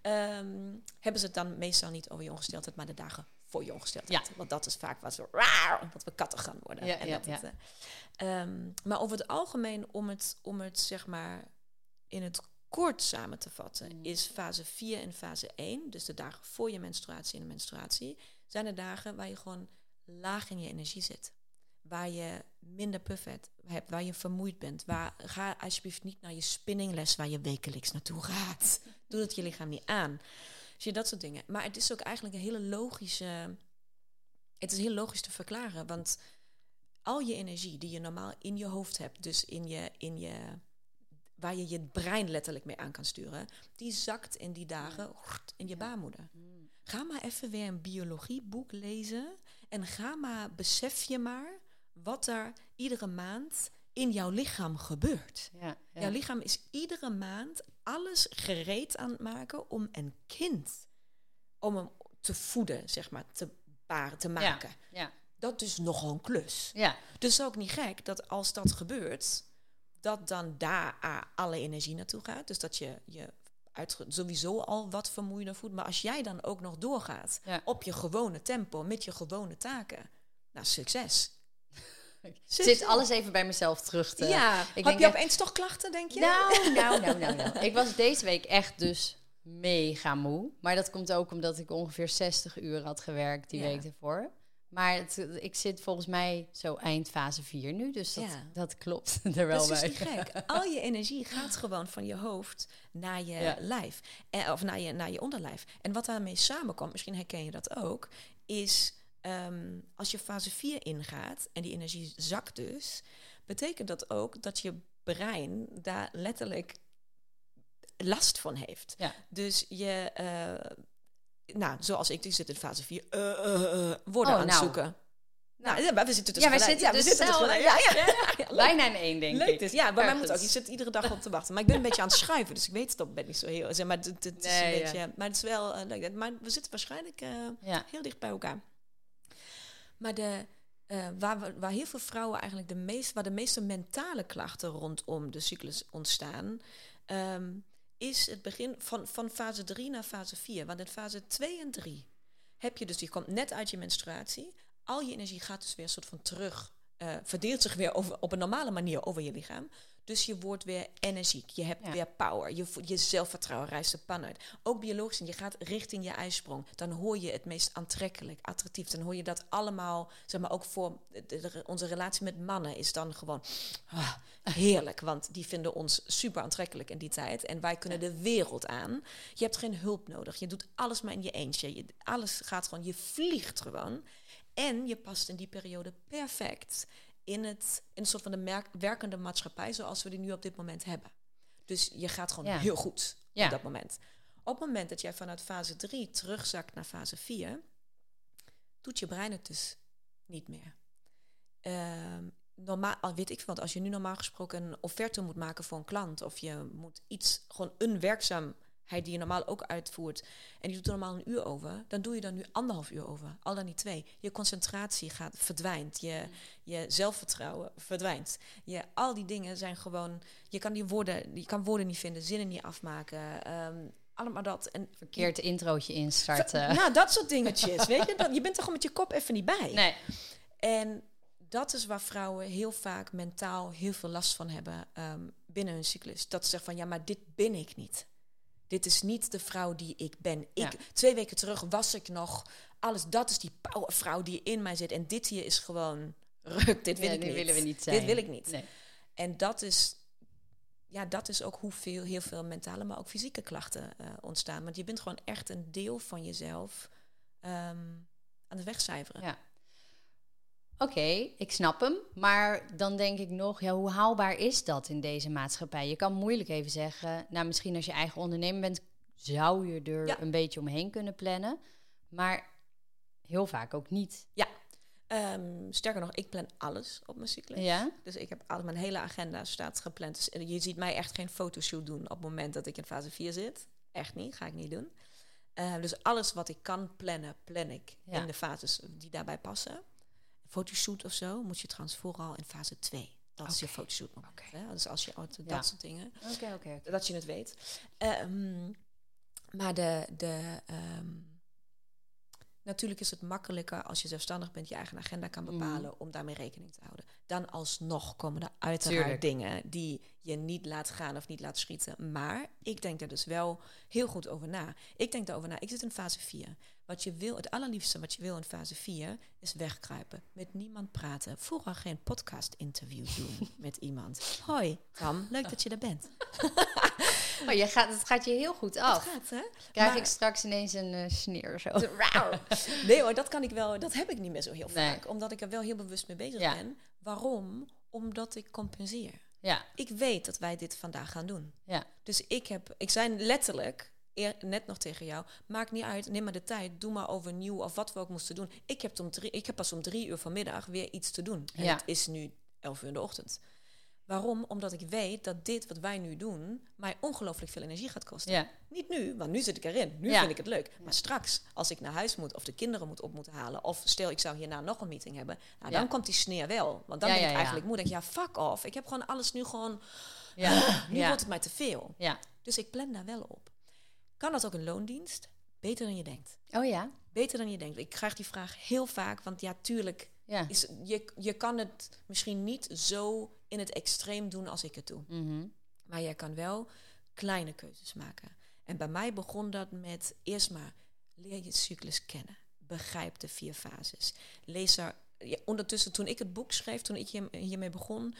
ehm, hebben ze het dan meestal niet over je ongesteldheid, maar de dagen voor je ongesteldheid. Want dat is vaak wat we, wat we katten gaan worden. Ja, en ja, dat het, ja. eh, ehm, maar over het algemeen, om het, om het zeg maar in het kort samen te vatten, Mm. is fase 4 en fase 1, dus de dagen voor je menstruatie en de menstruatie, zijn de dagen waar je gewoon laag in je energie zit. Waar je minder puff hebt, waar je vermoeid bent. Waar, ga alsjeblieft niet naar je spinningles waar je wekelijks naartoe gaat. *laughs* Doe dat je lichaam niet aan. Zie je dat soort dingen. Maar het is ook eigenlijk een hele logische. Het is heel logisch te verklaren, want al je energie die je normaal in je hoofd hebt, dus in je, in je, waar je je brein letterlijk mee aan kan sturen, die zakt in die dagen in je baarmoeder. Mm. Ga maar even weer een biologieboek lezen en ga maar, besef je maar wat er iedere maand in jouw lichaam gebeurt. ja, ja. Jouw lichaam is iedere maand alles gereed aan het maken om een kind, om hem te voeden, zeg maar, te paren te maken. Ja. Dat is nogal een klus. Ja. Dus ook niet gek dat als dat gebeurt, dat dan daar alle energie naartoe gaat. Dus dat je je uit, sowieso al wat vermoeiender voelt. Maar als jij dan ook nog doorgaat Ja. op je gewone tempo, met je gewone taken, nou, succes. *laughs* Zit alles even bij mezelf terug te... ja, ik heb denk je echt- opeens toch klachten, denk je? Nou, nou, nou, nou, nou. *laughs* Ik was deze week echt dus mega moe. Maar dat komt ook omdat ik ongeveer 60 uur had gewerkt die Ja. week ervoor. Maar het, ik zit volgens mij zo eind fase 4 nu. Dus dat, Ja. dat klopt *laughs* er wel dat is bij. dus niet gek. Al je energie gaat gewoon van je hoofd naar je Ja. lijf. En, of naar je, naar je onderlijf. En wat daarmee samenkomt, misschien herken je dat ook, is ehm, als je fase 4 ingaat en die energie zakt dus, betekent dat ook dat je brein daar letterlijk last van heeft. Ja. Dus je, eh, nou, zoals ik, die zit in fase 4, eh, eh, eh, woorden Oh, aan het nou. zoeken. Nou, ja, maar we zitten dus Ja, gelijk. zitten ja, we zitten dus gelijk. Ja, ja. *laughs* Bijna in één, denk Leuk ik. dus. Ja, bij mij moet ook. Je zit iedere dag op te wachten. Maar ik ben een beetje aan het schuiven, dus ik weet het op ben niet zo heel. Zeg maar, het, het is een beetje. Maar het is wel leuk. Maar we zitten waarschijnlijk heel dicht bij elkaar. Maar de, waar, we, waar heel veel vrouwen eigenlijk de meest, waar de meeste mentale klachten rondom de cyclus ontstaan, ehm, is het begin van, van fase 3 naar fase 4. Want in fase 2 en 3 heb je dus, je komt net uit je menstruatie, al je energie gaat dus weer een soort van terug, eh, verdeelt zich weer over, op een normale manier over je lichaam. Dus je wordt weer energiek, je hebt Ja. weer power, je, je zelfvertrouwen rijst de pan uit. Ook biologisch, en je gaat richting je ijsprong. Dan hoor je het meest aantrekkelijk, attractief. Dan hoor je dat allemaal, zeg maar ook voor de- de- onze relatie met mannen is dan gewoon ah, heerlijk. Want die vinden ons super aantrekkelijk in die tijd. En wij kunnen de wereld aan. Je hebt geen hulp nodig. Je doet alles maar in je eentje. Je, alles gaat gewoon, je vliegt gewoon. En je past in die periode perfect in, het, in een soort van de merk, werkende maatschappij zoals we die nu op dit moment hebben. Dus je gaat gewoon Ja. heel goed Ja. op dat moment. Op het moment dat jij vanuit fase 3 terugzakt naar fase 4, doet je brein het dus niet meer. Ehm, normaal, al weet ik veel, want als je nu normaal gesproken een offerte moet maken voor een klant, of je moet iets, gewoon een werkzaamheid die je normaal ook uitvoert, en die doet er normaal een uur over, dan doe je er nu anderhalf uur over, al dan niet twee. Je concentratie gaat, verdwijnt, je, je zelfvertrouwen verdwijnt. Je, al die dingen zijn gewoon, je kan die woorden, je kan woorden niet vinden, zinnen niet afmaken, ehm, allemaal dat. En Verkeerd introotje instarten. nou, dat soort dingetjes, *laughs* weet je, dat, je bent er gewoon met je kop even niet bij. Nee. En dat is waar vrouwen heel vaak mentaal heel veel last van hebben ehm, binnen hun cyclus. Dat ze zeggen van ja, maar dit ben ik niet. Dit is niet de vrouw die ik ben. Ik, Ja. Twee weken terug was ik nog alles. Dat is die powervrouw die in mij zit. En dit hier is gewoon ruk. Dit wil Ja, ik niet. willen we niet zijn. Dit wil ik niet. Nee. En dat is, ja, dat is ook hoeveel heel veel mentale, maar ook fysieke klachten eh, ontstaan. Want je bent gewoon echt een deel van jezelf ehm, aan het wegcijferen. Ja. Oké, ik snap hem. Maar dan denk ik nog, ja, hoe haalbaar is dat in deze maatschappij? Je kan moeilijk even zeggen, nou misschien als je eigen ondernemer bent, zou je er Ja. een beetje omheen kunnen plannen. Maar heel vaak ook niet. Ehm, sterker nog, ik plan alles op mijn cyclus. Ja? Dus ik heb al mijn hele agenda staat gepland. Dus je ziet mij echt geen fotoshoot doen op het moment dat ik in fase 4 zit. Echt niet, ga ik niet doen. Eh, dus alles wat ik kan plannen, plan ik Ja. in de fases die daarbij passen. Fotoshoot of zo moet je trouwens vooral in fase 2. Dat is je fotoshoot. Hè? Dus als je dat Ja. soort dingen, Oké, oké. dat je het weet. Ehm, maar de, de, ehm, natuurlijk is het makkelijker als je zelfstandig bent, je eigen agenda kan Mhm. bepalen om daarmee rekening te houden. Dan alsnog komen er uiteraard Tuurlijk. dingen die je niet laat gaan of niet laat schieten. Maar ik denk er dus wel heel goed over na. Ik denk daarover na. Ik zit in fase 4. Wat je wil, het allerliefste wat je wil in fase 4 is wegkruipen. Met niemand praten. Vooral geen podcast interview doen *laughs* met iemand. Hoi, Tam, leuk dat je er bent. *laughs* Oh, je gaat, het gaat je heel goed af. gaat, hè? Krijg Maar- ik straks ineens een eh, sneer zo. *laughs* Nee hoor, dat kan ik wel. Dat heb ik niet meer zo heel Nee. vaak. Omdat ik er wel heel bewust mee bezig Ja. ben. Waarom? Omdat ik compenseer. Ja, Ik weet dat wij dit vandaag gaan doen. ja. Dus ik heb, ik zei letterlijk eer- net nog tegen jou, maakt niet uit, neem maar de tijd, doe maar overnieuw of wat we ook moesten doen. Ik heb, om drie, ik heb pas om drie uur vanmiddag weer iets te doen. En Ja. het is nu elf uur in de ochtend. Waarom? Omdat ik weet dat dit wat wij nu doen mij ongelooflijk veel energie gaat kosten. Ja. Niet nu, want nu zit ik erin. Nu Ja. vind ik het leuk. Maar straks, als ik naar huis moet of de kinderen moet op moeten halen, of stel ik zou hierna nog een meeting hebben, nou, dan Ja. komt die sneer wel. Want dan ben ik eigenlijk moe. Denk, ik, ja, fuck off. Ik heb gewoon alles nu gewoon. Ja. *gasps* Nu wordt het mij te veel. ja. Dus ik plan daar wel op. Kan dat ook een loondienst? Beter dan je denkt. Oh ja. Beter dan je denkt. Ik krijg die vraag heel vaak, want ja, tuurlijk Ja. is je, je kan het misschien niet zo in het extreem doen als ik het doe. Mhm. Maar jij kan wel kleine keuzes maken. En bij mij begon dat met eerst maar leer je cyclus kennen. Begrijp de vier fases. Lees er. ja, ondertussen, toen ik het boek schreef, toen ik hier- hiermee begon,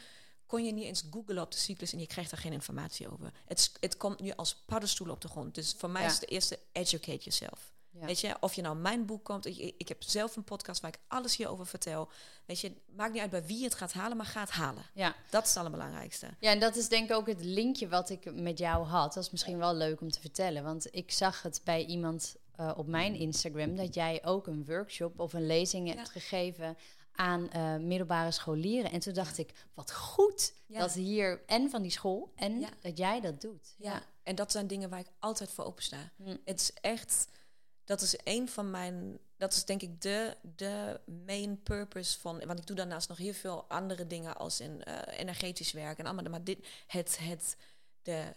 kon je niet eens googlen op de cyclus en je krijgt daar geen informatie over. Het, het komt nu als paddenstoel op de grond. Dus voor mij Ja. is het eerste educate yourself. Ja. Weet je, of je nou mijn boek komt. Ik, ik heb zelf een podcast waar ik alles hierover vertel. Weet je, maakt niet uit bij wie je het gaat halen, maar ga het halen. ja. Dat is het allerbelangrijkste. Ja, en dat is denk ik ook het linkje wat ik met jou had. Dat is misschien wel leuk om te vertellen. Want ik zag het bij iemand eh, op mijn Instagram... dat jij ook een workshop of een lezing hebt gegeven aan eh, middelbare scholieren. En toen dacht ik, wat goed Ja. dat hier... en van die school en Ja. dat jij dat doet. Ja. en dat zijn dingen waar ik altijd voor opensta. Hm. Het is echt, dat is een van mijn, dat is denk ik de, de main purpose van, want ik doe daarnaast nog heel veel andere dingen als in eh, energetisch werk en allemaal, maar dit, het, het, de,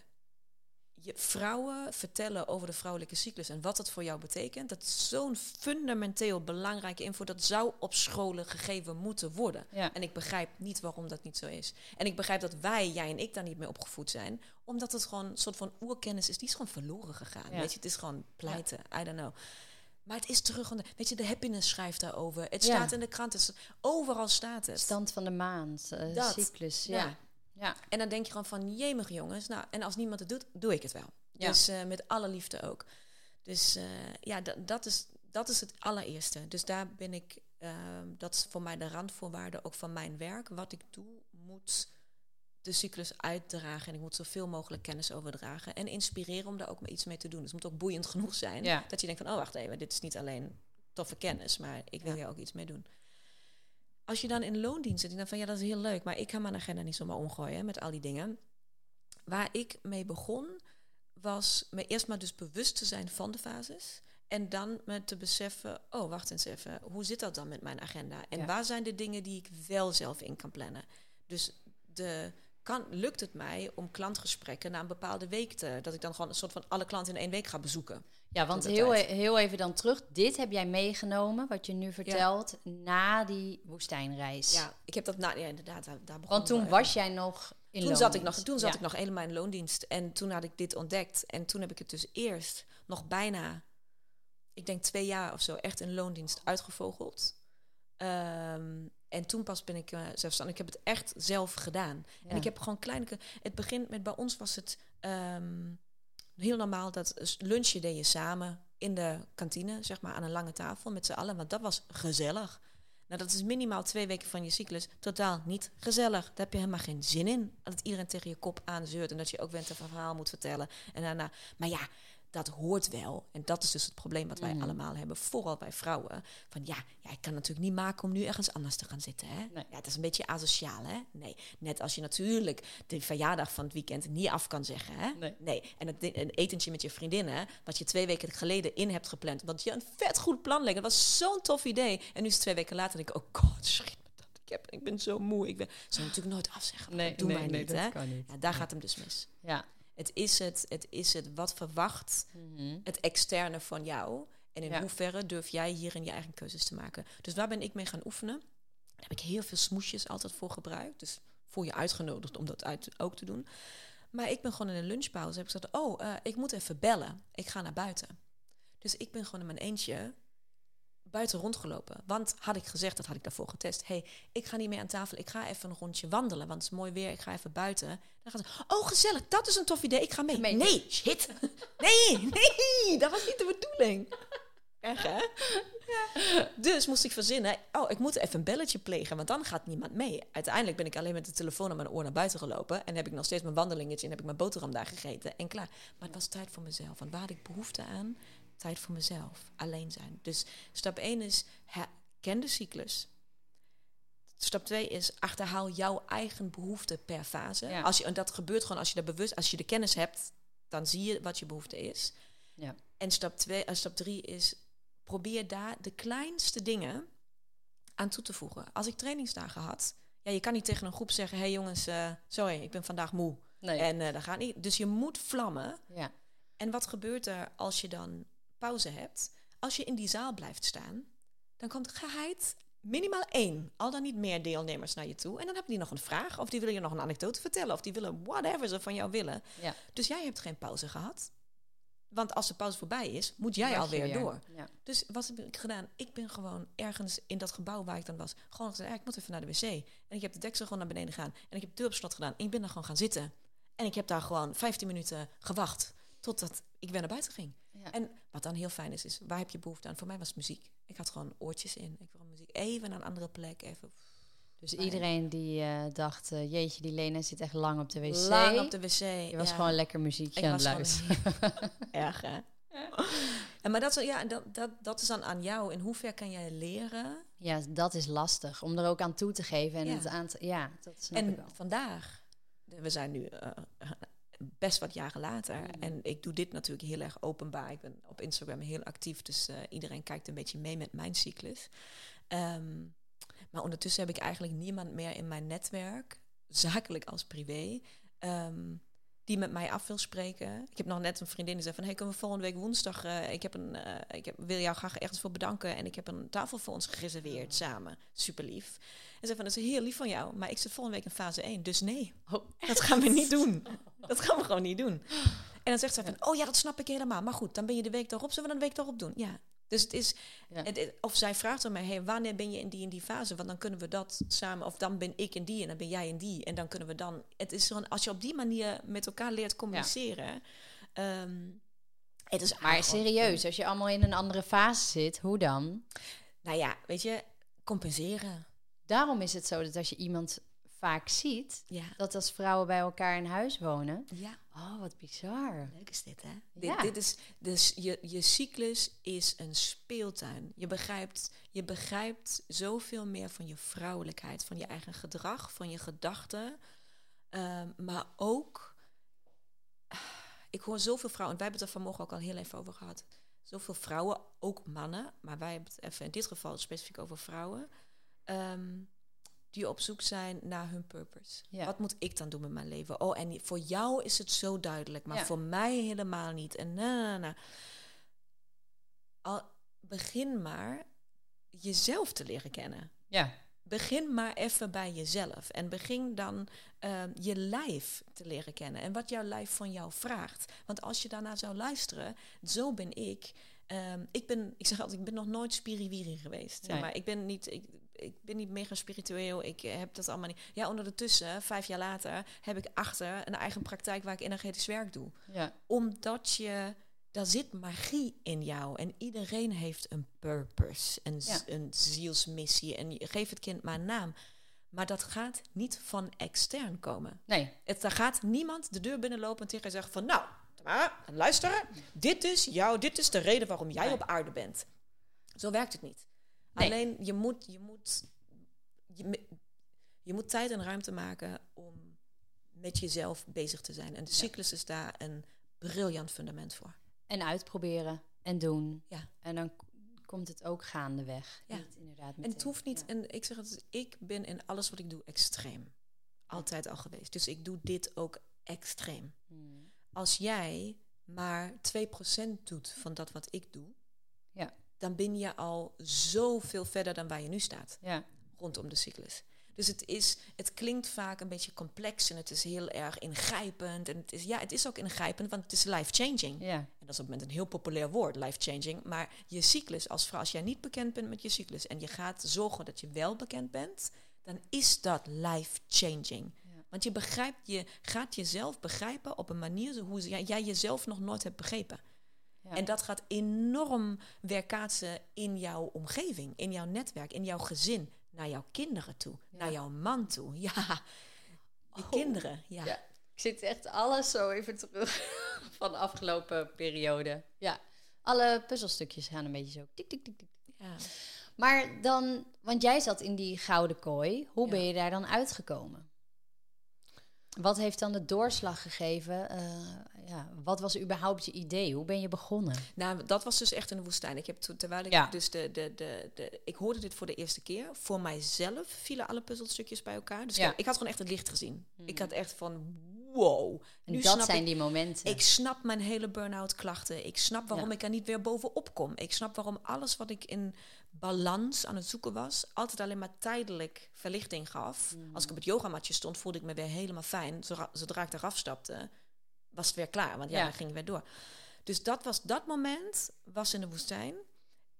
je vrouwen vertellen over de vrouwelijke cyclus en wat dat voor jou betekent, dat is zo'n fundamenteel belangrijke info, dat zou op scholen gegeven moeten worden. Ja. En ik begrijp niet waarom dat niet zo is. En ik begrijp dat wij, jij en ik, daar niet mee opgevoed zijn. Omdat het gewoon een soort van oerkennis is. Die is gewoon verloren gegaan. Ja. Weet je, het is gewoon pleiten. I don't know. Maar het is terug. de- Weet je, de happiness schrijft daarover. Het staat in de krant. Het overal staat het. Stand van de maan, eh, cyclus. Ja. Ja. En dan denk je gewoon van, jemig jongens. Nou, en als niemand het doet, doe ik het wel. Ja. Dus eh, met alle liefde ook. Dus eh, ja, dat, is, dat is het allereerste. Dus daar ben ik, eh, dat is voor mij de randvoorwaarde ook van mijn werk. Wat ik doe, moet de cyclus uitdragen. En ik moet zoveel mogelijk kennis overdragen. En inspireren om daar ook iets mee te doen. Dus het moet ook boeiend genoeg zijn. Ja. Dat je denkt van, oh wacht even, dit is niet alleen toffe kennis, maar ik wil Ja. hier ook iets mee doen. Als je dan in loondienst zit, dan van ja, dat is heel leuk, maar ik ga mijn agenda niet zomaar omgooien met al die dingen. Waar ik mee begon, was me eerst maar dus bewust te zijn van de fases. En dan me te beseffen, oh wacht eens even, hoe zit dat dan met mijn agenda? En Ja. waar zijn de dingen die ik wel zelf in kan plannen? Dus de, kan, lukt het mij om klantgesprekken na een bepaalde week te... dat ik dan gewoon een soort van alle klanten in één week ga bezoeken? Ja, want heel, e- heel even dan terug. Dit heb jij meegenomen, wat je nu vertelt, na die woestijnreis. Ja, ik heb dat... Nou, ja, inderdaad, daar, daar begon Want toen was jij nog in Toen zat, ik nog, toen zat Ja. ik nog helemaal in loondienst. En toen had ik dit ontdekt. En toen heb ik het dus eerst nog bijna, ik denk twee jaar of zo, echt in loondienst uitgevogeld. Ehm, en toen pas ben ik eh, zelfstandig. Ik heb het echt zelf gedaan. Ja. En ik heb gewoon kleine... Het begint met, bij ons was het ehm, heel normaal dat lunchje deed je samen in de kantine, zeg maar, aan een lange tafel met z'n allen. Want dat was gezellig. Nou, dat is minimaal twee weken van je cyclus. Totaal niet gezellig. Daar heb je helemaal geen zin in. Dat iedereen tegen je kop aanzeurt en dat je ook went een verhaal moet vertellen. En daarna, maar ja, dat hoort wel. En dat is dus het probleem wat wij Mhm. allemaal hebben, vooral bij vrouwen. Van ja, ja, ik kan natuurlijk niet maken om nu ergens anders te gaan zitten. Hè? Nee. Ja, het is een beetje asociaal, hè? Nee, net als je natuurlijk de verjaardag van het weekend niet af kan zeggen, hè? Nee. En het, een etentje met je vriendinnen, wat je twee weken geleden in hebt gepland, omdat je een vet goed plan leek. Dat was zo'n tof idee. En nu is het twee weken later, denk ik, oh god, schiet me dat. Ik, heb, ik ben zo moe. Ik ben, zou natuurlijk nooit afzeggen. Nee, Doe nee, nee, niet, dat hè? kan niet. Ja, daar gaat hem dus mis. Ja. Het is het, het is het wat verwacht Mhm. het externe van jou. En in Ja. hoeverre durf jij hierin je eigen keuzes te maken. Dus waar ben ik mee gaan oefenen? Daar heb ik heel veel smoesjes altijd voor gebruikt. Dus voel je uitgenodigd om dat uit ook te doen. Maar ik ben gewoon in een lunchpauze. Heb ik gezegd, oh, eh, ik moet even bellen. Ik ga naar buiten. Dus ik ben gewoon in mijn eentje buiten rondgelopen. Want had ik gezegd, dat had ik daarvoor getest. hey, ik ga niet meer aan tafel. Ik ga even een rondje wandelen. Want het is mooi weer. Ik ga even buiten. Dan gaat ze, oh gezellig, dat is een tof idee. Ik ga mee. Mee. Nee, shit. *laughs* Nee, nee, dat was niet de bedoeling. Erg, hè? Dus moest ik verzinnen, oh, ik moet even een belletje plegen, want dan gaat niemand mee. Uiteindelijk ben ik alleen met de telefoon aan mijn oor naar buiten gelopen en heb ik nog steeds mijn wandelingetje en heb ik mijn boterham daar gegeten en klaar. Maar het was tijd voor mezelf, want waar had ik behoefte aan? Tijd voor mezelf, alleen zijn. Dus stap 1 is, ken de cyclus. stap twee is achterhaal jouw eigen behoefte per fase. Ja. Als je, en dat gebeurt gewoon als je dat bewust, als je de kennis hebt, dan zie je wat je behoefte is. Ja. En stap, twee, uh, stap drie is probeer daar de kleinste dingen aan toe te voegen. Als ik trainingsdagen had, ja, je kan niet tegen een groep zeggen: hé hey jongens, uh, sorry, ik ben vandaag moe. Nee. En uh, dat gaat niet. Dus je moet vlammen. ja. En wat gebeurt er als je dan pauze hebt? Als je in die zaal blijft staan, dan komt geheid minimaal één, al dan niet meer deelnemers naar je toe. En dan hebben die nog een vraag, of die willen je nog een anekdote vertellen, of die willen whatever ze van jou willen. Ja. Dus jij hebt geen pauze gehad. Want als de pauze voorbij is, moet jij Mag alweer weer. door. Ja. Dus wat heb ik gedaan? Ik ben gewoon ergens in dat gebouw waar ik dan was, gewoon gezegd, ja, ik moet even naar de wc. En ik heb de deksel gewoon naar beneden gegaan. En ik heb de deur op slot gedaan. En ik ben daar gewoon gaan zitten. En ik heb daar gewoon 15 minuten gewacht totdat ik weer naar buiten ging. Ja. En wat dan heel fijn is, is waar heb je behoefte aan? Voor mij was het muziek. Ik had gewoon oortjes in. Ik wil muziek even naar een andere plek. Even Dus iedereen die eh, dacht, eh, jeetje, die Lena zit echt lang op de wc. lang op de wc. Je was ja. gewoon lekker muziekje Ik aan het luisteren. *laughs* erg, hè? En maar dat, is- ja, dat, dat, dat is dan aan jou. In hoever kan jij leren? Ja, dat is lastig. Om er ook aan toe te geven. En Ja. het aan te, ja, dat snap ik En wel. vandaag, we zijn nu eh, best wat jaren later. Mm. En ik doe dit natuurlijk heel erg openbaar. Ik ben op Instagram heel actief, dus eh, iedereen kijkt een beetje mee met mijn cyclus. Ehm, maar ondertussen heb ik eigenlijk niemand meer in mijn netwerk, *laughs* zakelijk als privé, ehm, die met mij af wil spreken. Ik heb nog net een vriendin die zei van, hey, kunnen we volgende week woensdag, eh, ik, heb een, eh, ik heb, wil jou graag ergens voor bedanken en ik heb een tafel voor ons gereserveerd samen. Super lief. En zei van, dat is heel lief van jou, maar ik zit volgende week in fase 1, dus nee, dat gaan we niet doen. Dat gaan we gewoon niet doen. En dan zegt ze van, oh ja, dat snap ik helemaal. Maar goed, dan ben je de week daarop, zullen we dan de week daarop doen? Ja. Dus het is, Ja. het is- of zij vraagt aan mij, hey, wanneer ben je in die en die fase? Want dan kunnen we dat samen, of dan ben ik in die en dan ben jij in die. En dan kunnen we dan, het is gewoon, als je op die manier met elkaar leert communiceren. ehm, het is Maar serieus, als je allemaal in een andere fase zit, hoe dan? Nou ja, weet je, compenseren. Daarom is het zo dat als je iemand vaak ziet, Ja. dat als vrouwen bij elkaar in huis wonen. Ja. Oh, wat bizar. Leuk is dit, hè? Ja. Dit, dit is, dus je, je cyclus is een speeltuin. Je begrijpt, je begrijpt zoveel meer van je vrouwelijkheid, van je eigen gedrag, van je gedachten. Ehm, maar ook, ik hoor zoveel vrouwen, en wij hebben het er vanmorgen ook al heel even over gehad. Zoveel vrouwen, ook mannen, maar wij hebben het even in dit geval specifiek over vrouwen. ehm, die op zoek zijn naar hun purpose. Ja. Wat moet ik dan doen met mijn leven? Oh, en voor jou is het zo duidelijk, maar Ja. voor mij helemaal niet. En na, na, na. Al begin maar jezelf te leren kennen. Ja. Begin maar even bij jezelf. En begin dan ehm, je lijf te leren kennen. En wat jouw lijf van jou vraagt. Want als je daarna zou luisteren, zo ben ik. Ehm, ik ben, ik zeg altijd, ik ben nog nooit spiriwiri geweest. Zeg Nee. maar ik ben niet, ik, ik ben niet mega spiritueel. Ik eh, heb dat allemaal niet. Ja, ondertussen, vijf jaar later, heb ik achter een eigen praktijk waar ik energetisch werk doe Ja. omdat je, daar zit magie in jou. En iedereen heeft een purpose, een, Ja. een zielsmissie. En je geeft het kind maar een naam. Maar dat gaat niet van extern komen. Nee. Het, daar gaat niemand de deur binnenlopen en tegen je zeggen van... Nou, Tamara, luister. Dit is jou, dit is de reden waarom jij Nee. op aarde bent. Zo werkt het niet. Nee. Alleen, je moet, je, moet, je, je moet tijd en ruimte maken om met jezelf bezig te zijn. En de cyclus is daar een briljant fundament voor. En uitproberen en doen. Ja. En dan komt het ook gaandeweg. Ja. Niet inderdaad En het hoeft niet, Ja. en ik zeg het, ik ben in alles wat ik doe extreem. Altijd al geweest. Dus ik doe dit ook extreem. Hmm. Als jij maar 2% doet van dat wat ik doe, Ja. Dan ben je al zoveel verder dan waar je nu staat Ja. rondom de cyclus. Dus het, is, het klinkt vaak een beetje complex en het is heel erg ingrijpend. En het is, ja, het is ook ingrijpend, want het is life-changing. Ja. En dat is op het moment een heel populair woord, life-changing. Maar je cyclus, als vrouw, als jij niet bekend bent met je cyclus en je gaat zorgen dat je wel bekend bent, dan is dat life-changing. Ja. Want je begrijpt, je gaat jezelf begrijpen op een manier hoe jij, jij jezelf nog nooit hebt begrepen. Ja. En dat gaat enorm weerkaatsen in jouw omgeving, in jouw netwerk, in jouw gezin, naar jouw kinderen toe, Ja. naar jouw man toe. Ja, *laughs* Oh. kinderen. Ja. Ja. Ik zit echt alles zo even terug *laughs* van de afgelopen periode. Ja. Alle puzzelstukjes gaan een beetje zo tik, tik, tik, tik. Ja. Maar dan, want jij zat in die gouden kooi. Hoe ben je daar dan uitgekomen? Wat heeft dan de doorslag gegeven? Eh, ja, wat was überhaupt je idee? Hoe ben je begonnen? Nou, dat was dus echt in de woestijn. Ik heb toen, terwijl ik Ja. dus de, de, de, de, ik hoorde dit voor de eerste keer. Voor mijzelf vielen alle puzzelstukjes bij elkaar. Dus Ja. ik, ik had gewoon echt het licht gezien. Ik had echt van, wow. En Nu dat zijn ik, die momenten. ik snap mijn hele burn-out klachten. Ik snap waarom Ja. ik er niet weer bovenop kom. Ik snap waarom alles wat ik in balans aan het zoeken was, altijd alleen maar tijdelijk verlichting gaf. Mhm. Als ik op het yogamatje stond, voelde ik me weer helemaal fijn. Zodra, zodra ik eraf stapte, was het weer klaar. Want ja, Ja. dan ging ik weer door. Dus dat was dat moment, was in de woestijn.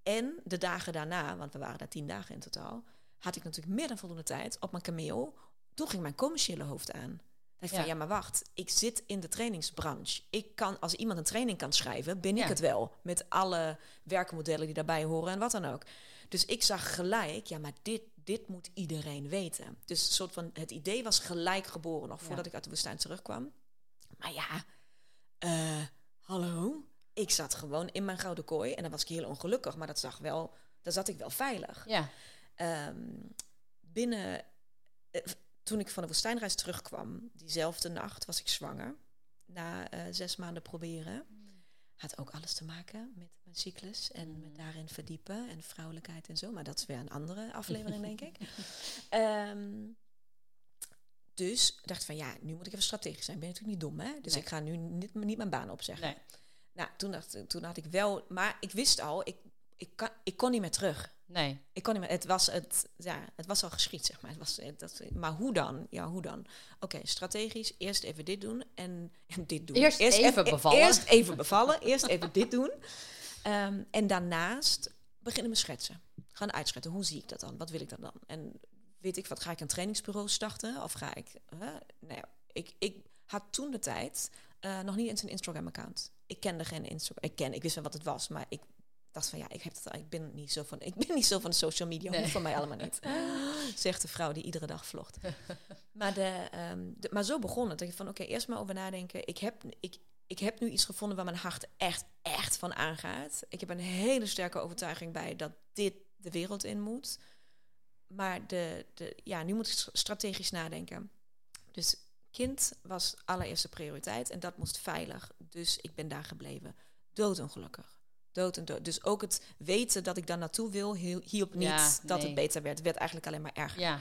En de dagen daarna, want we waren daar tien dagen in totaal, had ik natuurlijk meer dan voldoende tijd op mijn kameel. Toen ging mijn commerciële hoofd aan. Ja. van, ja, maar wacht, ik zit in de trainingsbranche. Ik kan, als iemand een training kan schrijven, ben Ja. ik het wel. Met alle werkmodellen die daarbij horen en wat dan ook. Dus ik zag gelijk, ja, maar dit, dit moet iedereen weten. Dus een soort van, het idee was gelijk geboren, nog Ja. voordat ik uit de woestijn terugkwam. Maar ja, eh, hallo? Ik zat gewoon in mijn gouden kooi en dan was ik heel ongelukkig, maar dat zag wel, daar zat ik wel veilig. Ja, Ehm, binnen, eh, toen ik van de woestijnreis terugkwam, diezelfde nacht was ik zwanger. Na eh, zes maanden proberen. Had ook alles te maken met mijn cyclus en met daarin verdiepen en vrouwelijkheid en zo. Maar dat is weer een andere *laughs* aflevering, denk ik. *laughs* Ehm, dus dacht ik van ja, nu moet ik even strategisch zijn. Ik ben natuurlijk niet dom, hè? Dus Nee. ik ga nu niet, niet mijn baan opzeggen. nee. Nou, toen, dacht, toen had ik wel, maar ik wist al, ik, ik, kan, ik kon niet meer terug. Nee. Ik kon niet meer. Het was, het, ja, het was al geschied, zeg maar. Het was, het- dat, maar hoe dan? Ja, hoe dan? Oké, strategisch. Eerst even dit doen en, *laughs* en dit doen. Eerst even bevallen. Eerst even bevallen. *laughs* eerst even dit doen. Ehm, en daarnaast beginnen met schetsen. Gaan uitschetsen. Hoe zie ik dat dan? Wat wil ik dan dan? En weet ik wat? Ga ik een trainingsbureau starten? Of ga ik... Huh? Nou ja, ik, ik had toen de tijd eh, nog niet eens een Instagram-account. Ik kende geen Instagram. Ik ken, ik wist wel wat het was, maar ik dacht van ja, ik heb dat, ik ben niet zo van, *laughs* ik ben niet zo van de social media, Nee. hoeft van mij allemaal niet. *laughs* Zegt de vrouw die iedere dag vlogt. *laughs* maar, de, ehm, de- maar zo begon het. Dat je van oké, eerst maar over nadenken. Ik heb, ik, ik heb nu iets gevonden waar mijn hart echt, echt van aangaat. Ik heb een hele sterke overtuiging bij dat dit de wereld in moet. Maar de, de, ja, nu moet ik strategisch nadenken. Dus kind was allereerste prioriteit en dat moest veilig. Dus ik ben daar gebleven. Doodongelukkig. Dood en dood. Dus ook het weten dat ik daar naartoe wil, hiel- hielp niet Ja, dat het beter werd. Het werd eigenlijk alleen maar erger. Ja.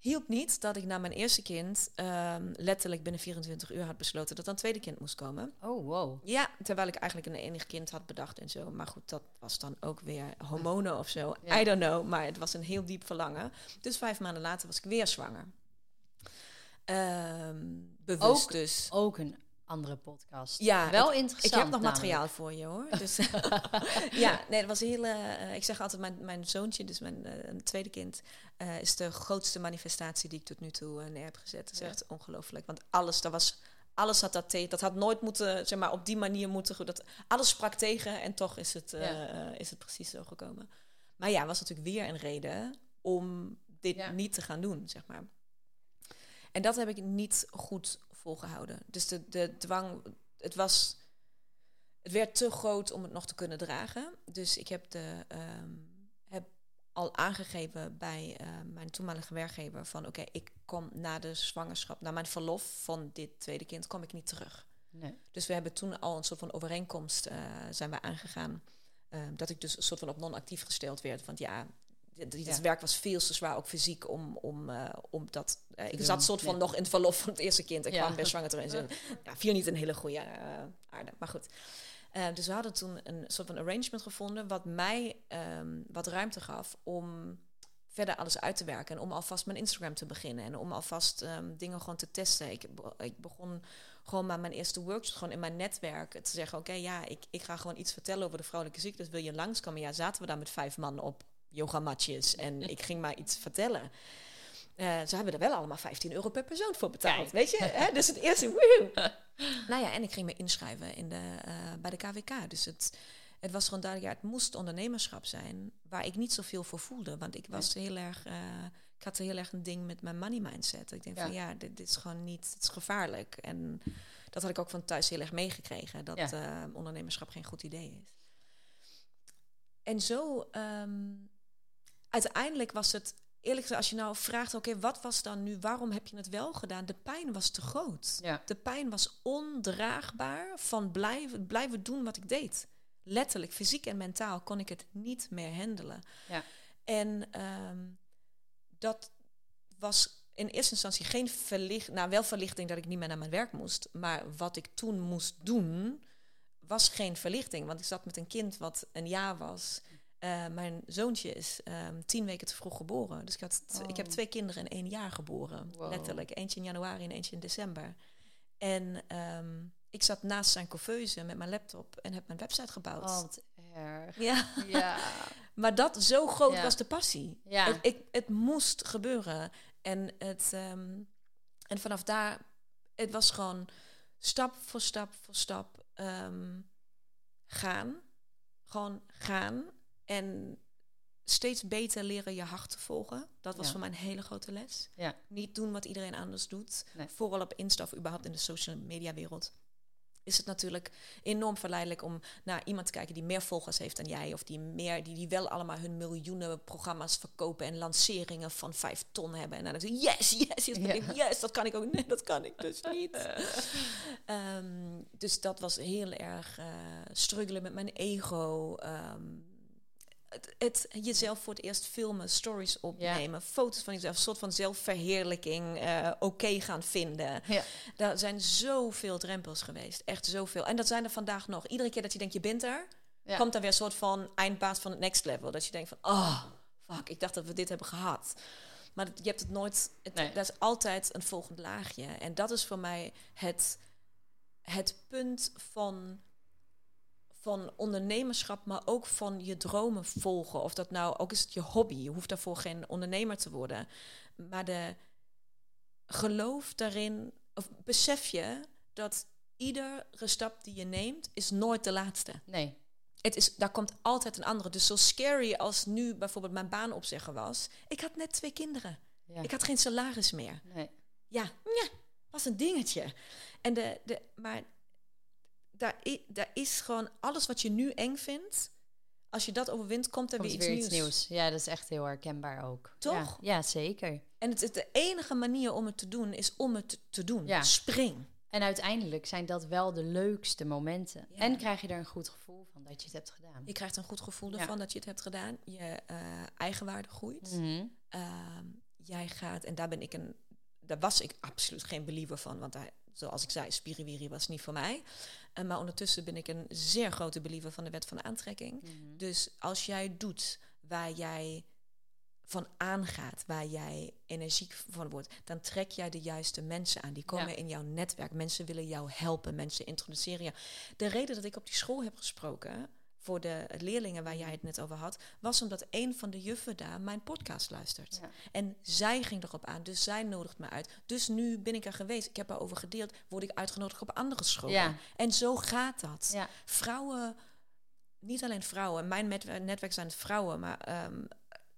Hielp niet dat ik na mijn eerste kind ehm, letterlijk binnen 24 uur had besloten dat een tweede kind moest komen. Oh, wow. Ja, terwijl ik eigenlijk een enig kind had bedacht en zo. Maar goed, dat was dan ook weer hormonen of zo. Ja. I don't know, maar het was een heel diep verlangen. Dus vijf maanden later was ik weer zwanger. Ehm, bewust Ook- dus. Ook een andere podcast. Ja, Wel Ik interessant. heb nog namelijk. materiaal voor je hoor. Dus *laughs* *laughs* ja, nee, dat was een hele. eh, ik zeg altijd, mijn, mijn zoontje, dus mijn eh, tweede kind, eh, is de grootste manifestatie die ik tot nu toe neer heb gezet. Dat is Ja. echt ongelooflijk. Want alles, dat was, alles had dat tegen. Dat had nooit moeten, zeg maar, op die manier moeten. goed, Dat, alles sprak tegen en toch is het, Ja. is het precies zo gekomen. Maar ja, was natuurlijk weer een reden om dit Ja. niet te gaan doen, zeg maar. En dat heb ik niet goed volgehouden. Dus de, de dwang, het was, het werd te groot om het nog te kunnen dragen. Dus ik heb, de, ehm, heb al aangegeven bij eh, mijn toenmalige werkgever van oké, ik kom na de zwangerschap, na mijn verlof van dit tweede kind, kom ik niet terug. Nee. Dus we hebben toen al een soort van overeenkomst eh, zijn we aangegaan. eh, dat ik dus een soort van op non-actief gesteld werd. Want ja, Ja. werk was veel te zwaar, ook fysiek, om, om, eh, om dat... eh, ik doen, zat soort van ja. nog in het verlof van het eerste kind. Ik Ja. kwam best zwanger erin. Dus, ja, viel niet een hele goede eh, aarde, maar goed. Dus we hadden toen een soort van arrangement gevonden... wat mij ehm, wat ruimte gaf om verder alles uit te werken. En om alvast mijn Instagram te beginnen. En om alvast ehm, dingen gewoon te testen. Ik, ik begon gewoon maar mijn eerste workshop gewoon in mijn netwerk te zeggen: Oké, ja, ik, ik ga gewoon iets vertellen over de vrouwelijke ziekte. Dus wil je langskomen? Ja, zaten we daar met vijf man op yogamatjes. En *laughs* ik ging maar iets vertellen. Eh, ze hebben er wel allemaal 15 euro per persoon voor betaald. Kijk. Weet je? *laughs* Hè? Dus het eerste, woehoe. *laughs* nou ja, en ik ging me inschrijven in de, eh, bij de KWK. Dus het, het was gewoon duidelijk, ja, het moest ondernemerschap zijn. Waar ik niet zoveel voor voelde. Want ik was heel erg, eh, ik had heel erg een ding met mijn money mindset. Ik denk Ja. van ja, dit, dit is gewoon niet, het is gevaarlijk. En dat had ik ook van thuis heel erg meegekregen. Dat Ja. ondernemerschap geen goed idee is. en zo, ehm, uiteindelijk was het, eerlijk gezegd, als je nou vraagt, oké, wat was dan nu, waarom heb je het wel gedaan? De pijn was te groot. Ja. De pijn was ondraagbaar van blijven, blijven doen wat ik deed. Letterlijk, fysiek en mentaal kon ik het niet meer handelen. Ja. En ehm, dat was in eerste instantie geen verlichting, nou wel verlichting dat ik niet meer naar mijn werk moest. Maar wat ik toen moest doen, was geen verlichting. Want ik zat met een kind wat een jaar was. Eh, mijn zoontje is ehm, tien weken te vroeg geboren. Dus ik, had ik heb Oh. twee kinderen in één jaar geboren. Wow. Letterlijk. Eentje in januari en eentje in december. En ehm, ik zat naast zijn couveuse met mijn laptop en heb mijn website gebouwd. Oh, wat erg. Ja. *laughs* Ja. *laughs* Maar dat, zo groot Ja. was de passie. Ja. Het, ik, het moest gebeuren. En, het, ehm, en vanaf daar, het was gewoon stap voor stap voor stap gaan. Gewoon gaan. En steeds beter leren je hart te volgen. Dat was Ja. voor mij een hele grote les. Ja. Niet doen wat iedereen anders doet. Nee. Vooral op Insta of überhaupt in de social media wereld. Is het natuurlijk enorm verleidelijk om naar iemand te kijken die meer volgers heeft dan jij. Of die, meer, die, die wel allemaal hun miljoenen programma's verkopen en lanceringen van vijf ton hebben. En dan denk je, yes, yes, yes, Ja. yes, yes, dat kan ik ook. Nee, dat kan ik dus *laughs* niet. Ehm, dus dat was heel erg eh struggelen met mijn ego. ehm, het, het jezelf voor het eerst filmen, stories opnemen, foto's van jezelf, een soort van zelfverheerlijking, eh, oké gaan vinden. Ja. Daar zijn zoveel drempels geweest, echt zoveel. En dat zijn er vandaag nog. Iedere keer dat je denkt, je bent er, Ja. komt er weer een soort van eindbaas van het next level. Dat je denkt van, oh, fuck, ik dacht dat we dit hebben gehad. Maar je hebt het nooit, het, Nee. dat is altijd een volgend laagje. En dat is voor mij het, het punt van, van ondernemerschap, maar ook van je dromen volgen. Of dat nou, ook is het je hobby, je hoeft daarvoor geen ondernemer te worden. Maar de geloof daarin, of besef je dat iedere stap die je neemt, is nooit de laatste. Nee. Het is, daar komt altijd een andere. Dus zo scary als nu bijvoorbeeld mijn baan opzeggen was. Ik had net twee kinderen. Ja. Ik had geen salaris meer. Nee. Ja, ja was een dingetje. En de, de, maar daar, i- daar is gewoon alles wat je nu eng vindt. Als je dat overwint, komt er Komt weer, weer iets, iets nieuws. Ja, dat is echt heel herkenbaar ook. Toch? Ja, ja zeker. En het is de enige manier om het te doen, is om het te, doen. Ja. Spring. En uiteindelijk zijn dat wel de leukste momenten. Ja. En krijg je er een goed gevoel van dat je het hebt gedaan. Je krijgt een goed gevoel Ja. ervan dat je het hebt gedaan. Je eh, eigenwaarde groeit. Mhm. Ehm, jij gaat, en daar ben ik een, daar was ik absoluut geen believer van, want daar, zoals ik zei, spiriwiri was niet voor mij. Eh, maar ondertussen ben ik een zeer grote believer van de wet van de aantrekking. Mhm. Dus als jij doet waar jij van aangaat, waar jij energiek van wordt, dan trek jij de juiste mensen aan. Die komen Ja. in jouw netwerk. Mensen willen jou helpen, mensen introduceren jou. De reden dat ik op die school heb gesproken voor de leerlingen waar jij het net over had, was omdat een van de juffen daar mijn podcast luistert. Ja. En zij ging erop aan, dus zij nodigt me uit. Dus nu ben ik er geweest, ik heb erover gedeeld, word ik uitgenodigd op andere scholen. Ja. En zo gaat dat. Ja. Vrouwen, niet alleen vrouwen, mijn netwerk, zijn vrouwen, maar ehm,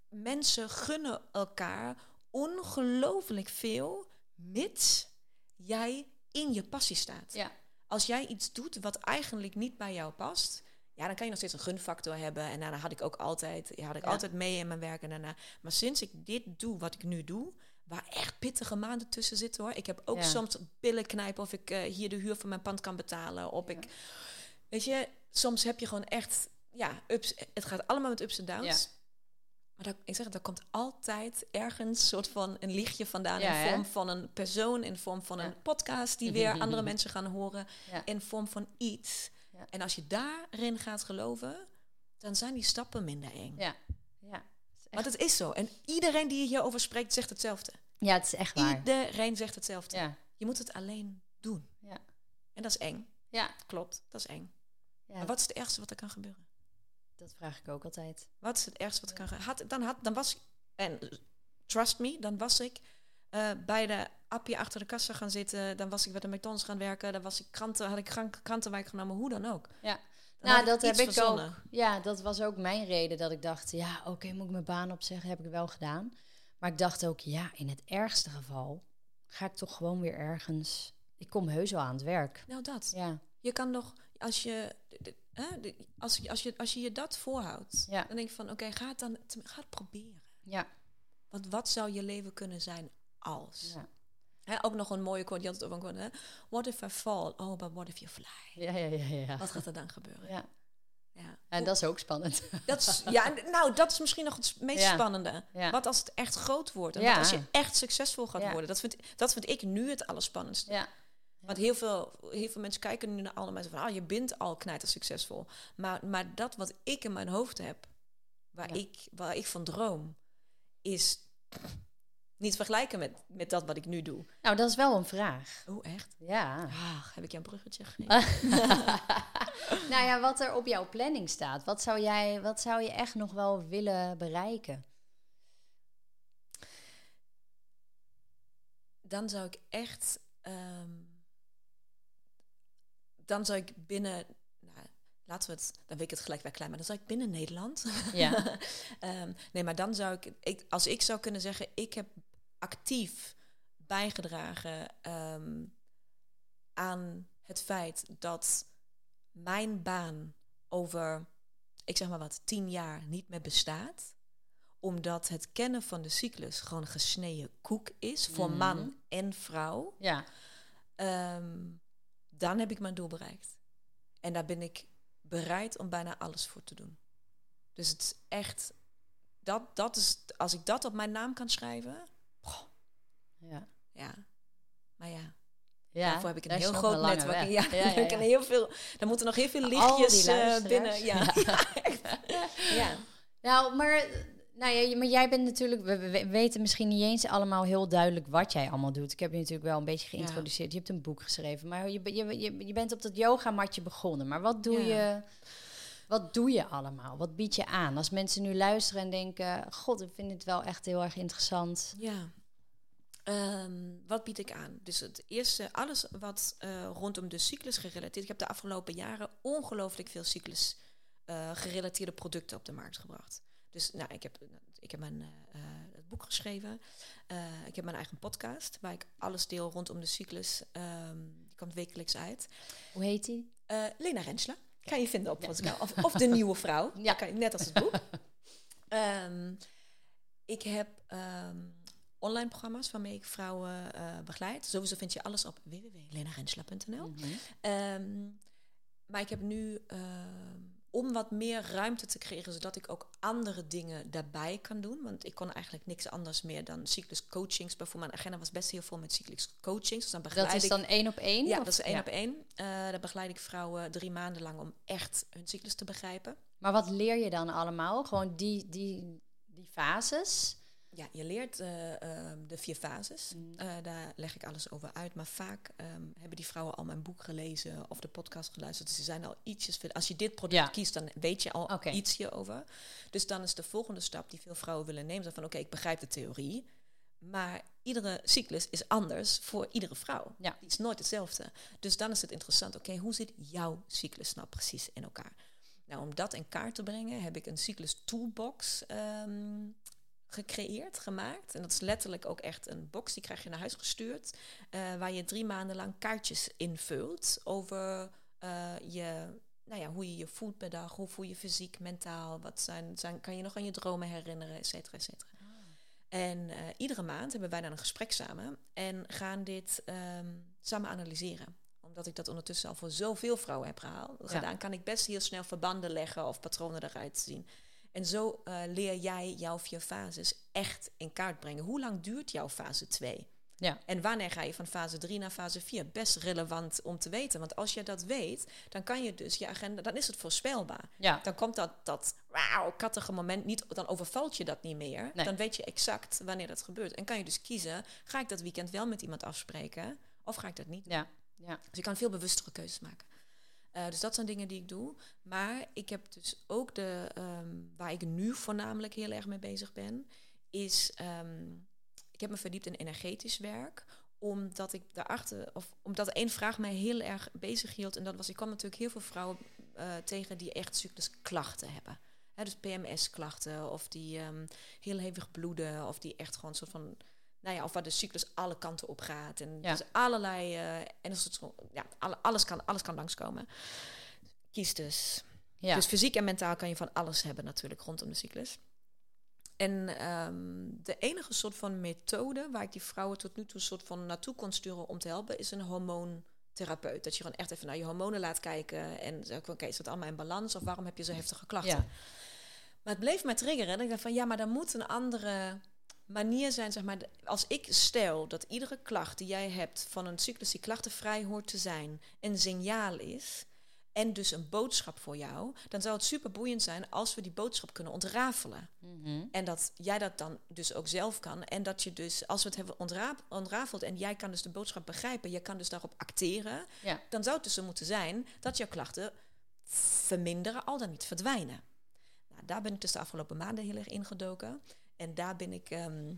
mensen gunnen elkaar ongelooflijk veel, mits jij in je passie staat. Als jij iets doet wat eigenlijk niet bij jou past, ja, dan kan je nog steeds een gunfactor hebben. En daarna had ik ook altijd, ja, had ik Ja. altijd mee in mijn werk en daarna. Maar sinds ik dit doe, wat ik nu doe, waar echt pittige maanden tussen zitten hoor. Ik heb ook Ja. soms billen knijpen of ik eh, hier de huur van mijn pand kan betalen. Of ik, weet je, soms heb je gewoon echt, ja, ups, het gaat allemaal met ups en downs. Maar dat, ik zeg het, er komt altijd ergens soort van een lichtje vandaan Ja, in hè? vorm van een persoon, in vorm van Ja. een podcast die *laughs* weer andere mensen gaan horen, Ja. in vorm van iets. Ja. En als je daarin gaat geloven, dan zijn die stappen minder eng. Ja. Ja. Want het is zo. En iedereen die hierover spreekt, zegt hetzelfde. ja, het is echt waar. Iedereen zegt hetzelfde. Ja. Je moet het alleen doen. Ja. En dat is eng. Ja. Klopt, dat is eng. ja. Maar wat is het ergste wat er kan gebeuren? Dat vraag ik ook altijd. Wat is het ergste wat er kan gebeuren? Had, dan, had, dan was ik, en trust me, dan was ik eh, bij de appie achter de kassa gaan zitten. Dan was ik bij de McDonald's gaan werken. Dan was ik kranten, had ik krantenwijk genomen, hoe dan ook. Ja. Dan nou, dat heb iets ik verzonnen. ook. Ja, dat was ook mijn reden dat ik dacht, ja, oké, moet ik mijn baan opzeggen? Heb ik wel gedaan. Maar ik dacht ook, ja, in het ergste geval ga ik toch gewoon weer ergens. Ik kom heus wel aan het werk. Nou, dat. Ja, Je kan nog, als je, hè, als, je- als, je, als je je dat voorhoudt, Ja. dan denk je van oké, ga het dan ga het proberen. Ja. Want wat zou je leven kunnen zijn als? Ja. Ook nog een mooie quote, die had het ook een quote, hè? What if I fall? Oh, but what if you fly? Ja, ja, ja, ja. Wat gaat er dan gebeuren? ja. Ja. En dat is ook spannend. Dat is, ja, nou, dat is misschien nog het meest Ja. spannende. Ja. Wat als het echt groot wordt? En Ja. wat als je echt succesvol gaat worden? Dat vind, dat vind ik nu het allerspannendste. Ja. Want heel veel, heel veel mensen kijken nu naar alle mensen van... ah, je bent al knijter succesvol. Maar, maar dat wat ik in mijn hoofd heb... waar, ik, waar ik van droom... is niet vergelijken met, met dat wat ik nu doe. Nou, dat is wel een vraag. Oh, echt? Ja. Ah, heb ik jou een bruggetje gegeven? *laughs* *laughs* nou ja, wat er op jouw planning staat. Wat zou, jij, wat zou je echt nog wel willen bereiken? dan zou ik echt. ehm, dan zou ik binnen. Nou, laten we het. Dan weet ik het gelijk weer klein, maar dan zou ik binnen Nederland. Ja. *laughs* Ehm, nee, maar dan zou ik, ik. Als ik zou kunnen zeggen, ik heb actief bijgedragen ehm, aan het feit dat mijn baan over, ik zeg maar wat, tien jaar niet meer bestaat omdat het kennen van de cyclus gewoon gesneden koek is voor Mhm. man en vrouw, Ja. ehm, dan heb ik mijn doel bereikt. En daar ben ik bereid om bijna alles voor te doen. Dus het is echt, dat, dat is, als ik dat op mijn naam kan schrijven, Ja. ja. Maar ja, ja. daarvoor heb ik een heel groot netwerk. weg. Ja, *laughs* heb ik ja. een heel veel, daar moeten nog heel veel lichtjes eh, binnen. Ja, *laughs* *laughs* Ja. Nou, maar, nou ja, maar jij bent natuurlijk, we, we weten misschien niet eens allemaal heel duidelijk wat jij allemaal doet. Ik heb je natuurlijk wel een beetje geïntroduceerd. Je hebt een boek geschreven, maar je, je, je, je bent op dat yogamatje begonnen. Maar wat doe je? Wat doe je allemaal? Wat bied je aan? Als mensen nu luisteren en denken: God, ik vind het wel echt heel erg interessant. Ja. Ehm, wat bied ik aan? Dus het eerste, alles wat eh, rondom de cyclus gerelateerd. Ik heb de afgelopen jaren ongelooflijk veel cyclus eh, gerelateerde producten op de markt gebracht. Dus nou, ik heb, ik heb mijn, eh, het boek geschreven. Ik heb mijn eigen podcast waar ik alles deel rondom de cyclus. Ehm, die komt wekelijks uit. Hoe heet die? Lena Rensla. Kan je vinden op Podcast. Of, of De Nieuwe Vrouw. *laughs* Ja. Kan je, net als het boek. *laughs* Ehm, ik heb online programma's waarmee ik vrouwen eh, begeleid. Sowieso vind je alles op www.lenarensla.nl. Mhm. Ehm, maar ik heb nu, ehm, om wat meer ruimte te creëren, zodat ik ook andere dingen daarbij kan doen. Want ik kon eigenlijk niks anders meer dan cyclus coachings. Bijvoorbeeld, mijn agenda was best heel vol met cyclus coachings. Dus dan begeleid Dat is dan één op één? ja, of- dat is één ja. op één. Eh daar begeleid ik vrouwen drie maanden lang om echt hun cyclus te begrijpen. Maar wat leer je dan allemaal? Gewoon die, die, die fases? Ja, je leert eh, ehm, de vier fases. Mm. Eh, daar leg ik alles over uit. Maar vaak ehm, hebben die vrouwen al mijn boek gelezen of de podcast geluisterd. Dus ze zijn al ietsjes. Als je dit product Ja. kiest, dan weet je al Oké. iets hierover. Dus dan is de volgende stap die veel vrouwen willen nemen. Van oké, ik begrijp de theorie. Maar iedere cyclus is anders voor iedere vrouw. Ja. Die is nooit hetzelfde. Dus dan is het interessant. Oké, hoe zit jouw cyclus nou precies in elkaar? Nou, om dat in kaart te brengen, heb ik een cyclus toolbox ehm, gecreëerd, gemaakt. En dat is letterlijk ook echt een box, die krijg je naar huis gestuurd. eh, waar je drie maanden lang kaartjes invult over eh, je, nou ja, hoe je je voelt per dag. Hoe voel je fysiek, mentaal. Wat zijn, zijn, kan je nog aan je dromen herinneren, et cetera, et cetera. En eh, iedere maand hebben wij dan een gesprek samen en gaan dit ehm, samen analyseren. Omdat ik dat ondertussen al voor zoveel vrouwen heb gehaald, gedaan, kan ik best heel snel verbanden leggen of patronen eruit zien. En zo eh, leer jij jouw vier fases echt in kaart brengen. Hoe lang duurt jouw fase 2? Ja. En wanneer ga je van fase 3 naar fase 4? Best relevant om te weten. Want als je dat weet, dan kan je dus je agenda, dan is het voorspelbaar. Ja. Dan komt dat, dat wauw, kattige moment niet, dan overvalt je dat niet meer. Nee. Dan weet je exact wanneer dat gebeurt. En kan je dus kiezen, ga ik dat weekend wel met iemand afspreken of ga ik dat niet? Ja. Ja. Dus je kan veel bewustere keuzes maken. Eh, dus dat zijn dingen die ik doe. Maar ik heb dus ook de, ehm, waar ik nu voornamelijk heel erg mee bezig ben, is, ehm, ik heb me verdiept in energetisch werk omdat ik daarachter, of omdat één vraag mij heel erg bezig hield. En dat was, ik kwam natuurlijk heel veel vrouwen eh, tegen die echt cyclusklachten hebben. Hè, dus PMS-klachten, of die ehm, heel hevig bloeden, of die echt gewoon een soort van, nou ja, of waar de cyclus alle kanten op gaat. En Ja. dus allerlei, eh, en een soort van- ja, alle- alles kan, alles kan langskomen. kies dus. Ja. Dus fysiek en mentaal kan je van alles hebben natuurlijk rondom de cyclus. En ehm, de enige soort van methode waar ik die vrouwen tot nu toe soort van naartoe kon sturen om te helpen, is een hormoontherapeut. Dat je gewoon echt even naar je hormonen laat kijken en zegt, oké, is dat allemaal in balans of waarom heb je zo heftige klachten? Ja. Maar het bleef mij triggeren. En ik dacht van, ja, maar er moet een andere manier zijn, zeg maar. Als ik stel dat iedere klacht die jij hebt van een cyclus die klachtenvrij hoort te zijn, een signaal is en dus een boodschap voor jou, dan zou het super boeiend zijn als we die boodschap kunnen ontrafelen. Mhm. En dat jij dat dan dus ook zelf kan. En dat je dus, als we het hebben ontrafeld en jij kan dus de boodschap begrijpen, je kan dus daarop acteren, Ja. dan zou het dus zo moeten zijn dat jouw klachten verminderen, al dan niet verdwijnen. Nou, daar ben ik dus de afgelopen maanden heel erg ingedoken. En daar ben ik ehm,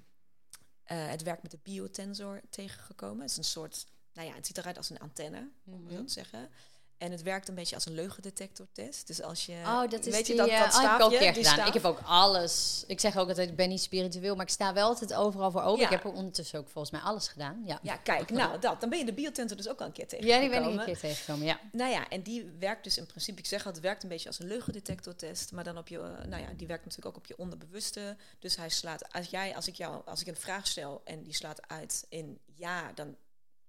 eh, het werk met de biotensor tegengekomen. Het is een soort, nou ja, het ziet eruit als een antenne, om het zo Mhm. te zeggen. En het werkt een beetje als een leugendetectortest. Dus als je, Oh, dat is weet je die, dat, eh, dat oh, heb ik ook keer gedaan. staaf? Ik heb ook alles. Ik zeg ook altijd, ik ben niet spiritueel, maar ik sta wel altijd overal voor open. Ja. Ik heb er ondertussen ook volgens mij alles gedaan. Ja, Ja, kijk, nou dat. Dan ben je de biotensor dus ook al een keer ja tegengekomen. die ben ik een keer tegengekomen. Ja. Nou ja, en die werkt dus in principe, ik zeg al, het werkt een beetje als een leugendetectortest, maar dan op je, eh, nou ja, die werkt natuurlijk ook op je onderbewuste. Dus hij slaat, als jij, als ik jou, als ik een vraag stel en die slaat uit in ja, dan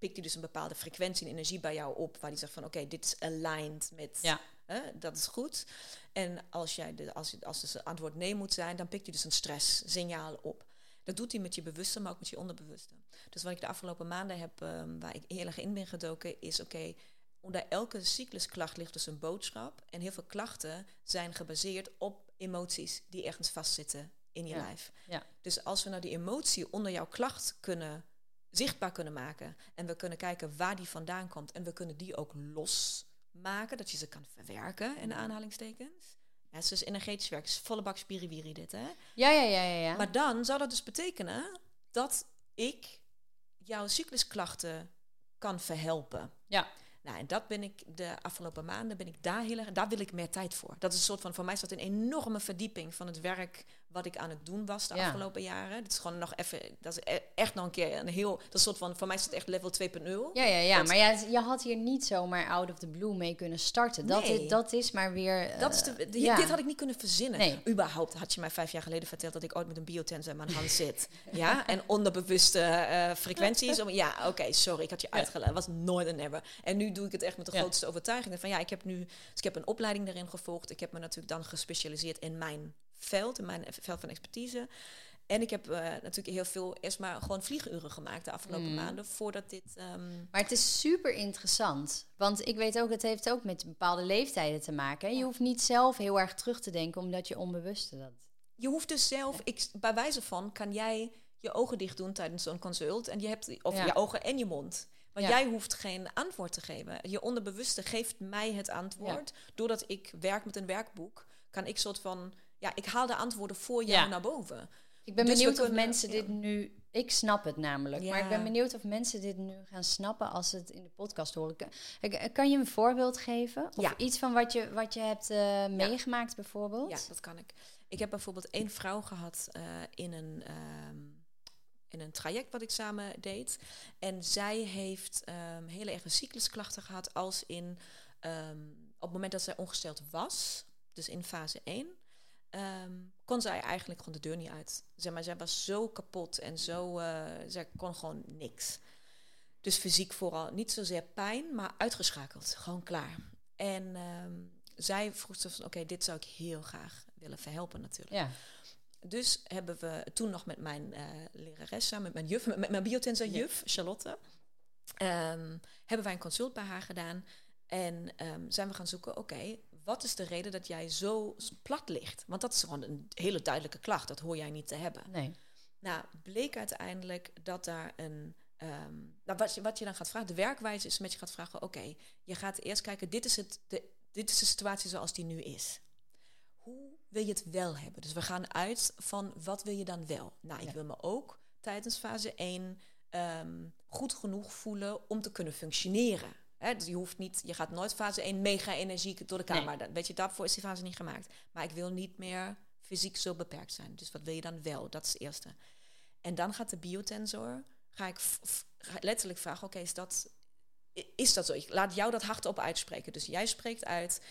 pikt hij dus een bepaalde frequentie en energie bij jou op, waar hij zegt van, oké, dit is aligned met, Ja. hè, dat is goed. En als jij, de, als, als dus het antwoord nee moet zijn, dan pikt hij dus een stresssignaal op. Dat doet hij met je bewuste, maar ook met je onderbewuste. Dus wat ik de afgelopen maanden heb, ehm, waar ik heel erg in ben gedoken, is oké, onder elke cyclusklacht ligt dus een boodschap. En heel veel klachten zijn gebaseerd op emoties die ergens vastzitten in je Ja. lijf. Ja. Dus als we nou die emotie onder jouw klacht kunnen zichtbaar kunnen maken en we kunnen kijken waar die vandaan komt en we kunnen die ook losmaken, dat je ze kan verwerken in aanhalingstekens. Ja, het is dus energetisch werk, is volle bak spiriwiri dit, hè? Ja, ja, ja, ja. ja. Maar dan zou dat dus betekenen dat ik jouw cyclusklachten kan verhelpen. Ja. Nou, en dat ben ik de afgelopen maanden, ben ik daar heel erg, daar wil ik meer tijd voor. Dat is een soort van, voor mij is dat een enorme verdieping van het werk wat ik aan het doen was de Ja. afgelopen jaren. Dat is gewoon nog even, dat is e- echt nog een keer een heel, dat soort van, voor mij is het echt level 2.0. Ja, ja, ja. Dat- maar ja, je had hier niet zomaar out of the blue mee kunnen starten. Dat, Nee. is, dat is maar weer... Dat is eh, de, ja. Dit had ik niet kunnen verzinnen. Nee. Überhaupt had je mij vijf jaar geleden verteld dat ik ooit met een biotensor in mijn hand zit. *laughs* ja, en onderbewuste eh, frequenties. Om, ja, oké, sorry, ik had je uitgelegd. was nooit een never. En nu doe ik het echt met de Ja. grootste overtuiging. Van ja, ik heb nu, dus ik heb een opleiding daarin gevolgd. Ik heb me natuurlijk dan gespecialiseerd in mijn veld, in mijn veld van expertise. En ik heb eh, natuurlijk heel veel eerst maar gewoon vlieguren gemaakt de afgelopen Mm. maanden voordat dit. ehm, Maar het is super interessant. Want ik weet ook, het heeft ook met bepaalde leeftijden te maken. Je hoeft niet zelf heel erg terug te denken, omdat je onbewuste dat... Je hoeft dus zelf, ik, bij wijze van, kan jij je ogen dicht doen tijdens zo'n consult. En je hebt, of Ja. je ogen en je mond. Want jij hoeft geen antwoord te geven. Je onderbewuste geeft mij het antwoord. Doordat ik werk met een werkboek, kan ik soort van, ja, ik haal de antwoorden voor jou Ja. naar boven. Ik ben Dus benieuwd of mensen ja. dit nu... Ik snap het namelijk. Maar ik ben Ja. benieuwd of mensen dit nu gaan snappen als ze het in de podcast horen. Kan, ik- kan je een voorbeeld geven? Of Ja. iets van wat je, wat je hebt eh, meegemaakt bijvoorbeeld? Ja, dat kan ik. Ik heb bijvoorbeeld één vrouw gehad eh, in, een, ehm, in een traject wat ik samen deed. En zij heeft ehm, hele erge cyclusklachten gehad als in... ehm, op het moment dat zij ongesteld was, dus in fase 1... ehm, kon zij eigenlijk gewoon de deur niet uit. Zeg maar, zij was zo kapot en zo... eh, zij kon gewoon niks. Dus fysiek vooral niet zozeer pijn, maar uitgeschakeld. Gewoon klaar. En ehm, zij vroeg zich van, oké, dit zou ik heel graag willen verhelpen natuurlijk. Ja. Dus hebben we toen nog met mijn eh lerares samen, met mijn juf, met mijn biotensor juf, Charlotte, ehm, hebben wij een consult bij haar gedaan. En zijn we gaan zoeken, oké, wat is de reden dat jij zo plat ligt? Want dat is gewoon een hele duidelijke klacht, dat hoor jij niet te hebben. Nee. Nou, bleek uiteindelijk dat daar een. ehm, nou, wat, je, wat je dan gaat vragen, de werkwijze is met je gaat vragen: oké, je gaat eerst kijken, dit is, het, de, dit is de situatie zoals die nu is. Hoe wil je het wel hebben? Dus we gaan uit van wat wil je dan wel? Nou, ik Ja. wil me ook tijdens fase 1 ehm, goed genoeg voelen om te kunnen functioneren. Hè, dus je hoeft niet, je gaat nooit fase 1 mega energiek door de Nee. kamer. Dat- Weet je, daarvoor is die fase niet gemaakt. Maar ik wil niet meer fysiek zo beperkt zijn. Dus wat wil je dan wel? Dat is het eerste. En dan gaat de biotensor, ga ik ga letterlijk vragen, oké, is dat... Is dat zo? Ik laat jou dat hardop uitspreken. Dus jij spreekt uit,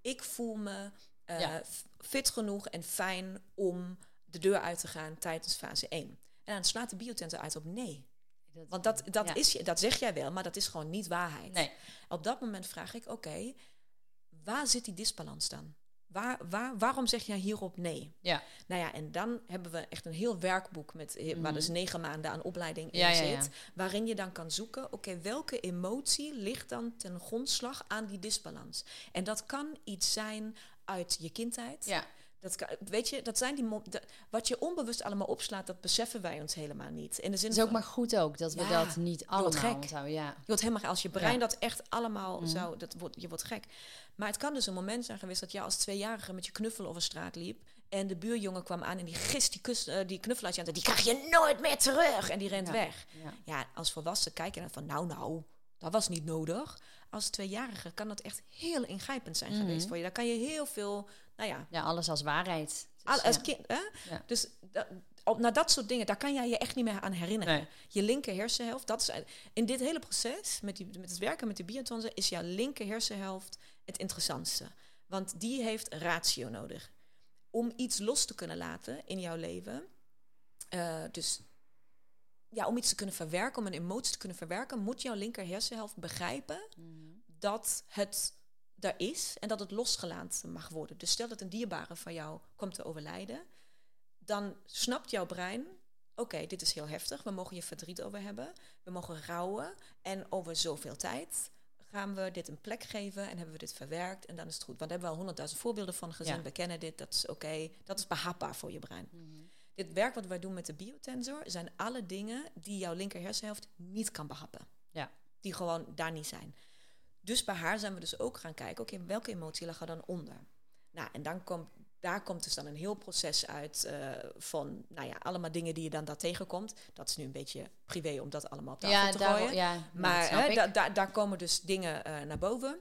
ik voel me eh, Ja. fit genoeg en fijn om de deur uit te gaan tijdens fase 1. En dan slaat de biotent eruit op nee. Want dat, dat, ja. is, je- dat zeg jij wel, maar dat is gewoon niet waarheid. Nee. Op dat moment vraag ik, oké, waar zit die disbalans dan? Waar, waar, waarom zeg jij hierop nee? Ja. Nou ja, en dan hebben we echt een heel werkboek met eh, waar dus negen maanden aan opleiding in Mhm. Ja, zit, ja. waarin je dan kan zoeken, oké, welke emotie ligt dan ten grondslag aan die disbalans? En dat kan iets zijn uit je kindheid. Ja. Dat kan, weet je, dat zijn die wat je onbewust allemaal opslaat, dat beseffen wij ons helemaal niet. In de zin Het is ook van, maar goed ook dat we Ja, dat niet allemaal gek. Ja. je wordt helemaal, als je brein Ja. dat echt allemaal Mhm. zou, dat wordt, je wordt gek. Maar het kan dus een moment zijn geweest dat jij als tweejarige met je knuffel over straat liep. En de buurjongen kwam aan en die gist die, kus, eh, die knuffel uit je hand. Die krijg je nooit meer terug. En die rent Ja. weg. Ja. Ja, als volwassen kijk je dan van nou nou, dat was niet nodig. Als tweejarige kan dat echt heel ingrijpend zijn Mhm. geweest voor je. Daar kan je heel veel, nou ja, ja, alles als waarheid. Dus, al- als ja. kind, hè? Ja. Dus dat, op, naar dat soort dingen, daar kan jij je echt niet meer aan herinneren. Nee. Je linker hersenhelft, dat is in dit hele proces met, die, met het werken met de biotonzen, is jouw linker hersenhelft het interessantste. Want die heeft ratio nodig. Om iets los te kunnen laten in jouw leven, eh, dus ja, om iets te kunnen verwerken, om een emotie te kunnen verwerken, moet jouw linker hersenhelft begrijpen Mhm. dat het er is en dat het losgelaten mag worden. Dus stel dat een dierbare van jou komt te overlijden, dan snapt jouw brein: oké, dit is heel heftig, we mogen je verdriet over hebben, we mogen rouwen en over zoveel tijd gaan we dit een plek geven en hebben we dit verwerkt en dan is het goed. Want daar hebben we al honderdduizend voorbeelden van gezien, Ja. we kennen dit, dat is oké, dat is behapbaar voor je brein. Mhm. Dit werk wat wij doen met de biotensor zijn alle dingen die jouw linker hersenhelft niet kan behappen. Ja. Die gewoon daar niet zijn. Dus bij haar zijn we dus ook gaan kijken, oké, welke emotie lag er dan onder? Nou, en dan komt, daar komt dus dan een heel proces uit eh, van, nou ja, allemaal dingen die je dan daar tegenkomt. Dat is nu een beetje privé om dat allemaal op tafel Ja, te gooien. ja, Maar hè, ik. da- da- daar komen dus dingen eh, naar boven.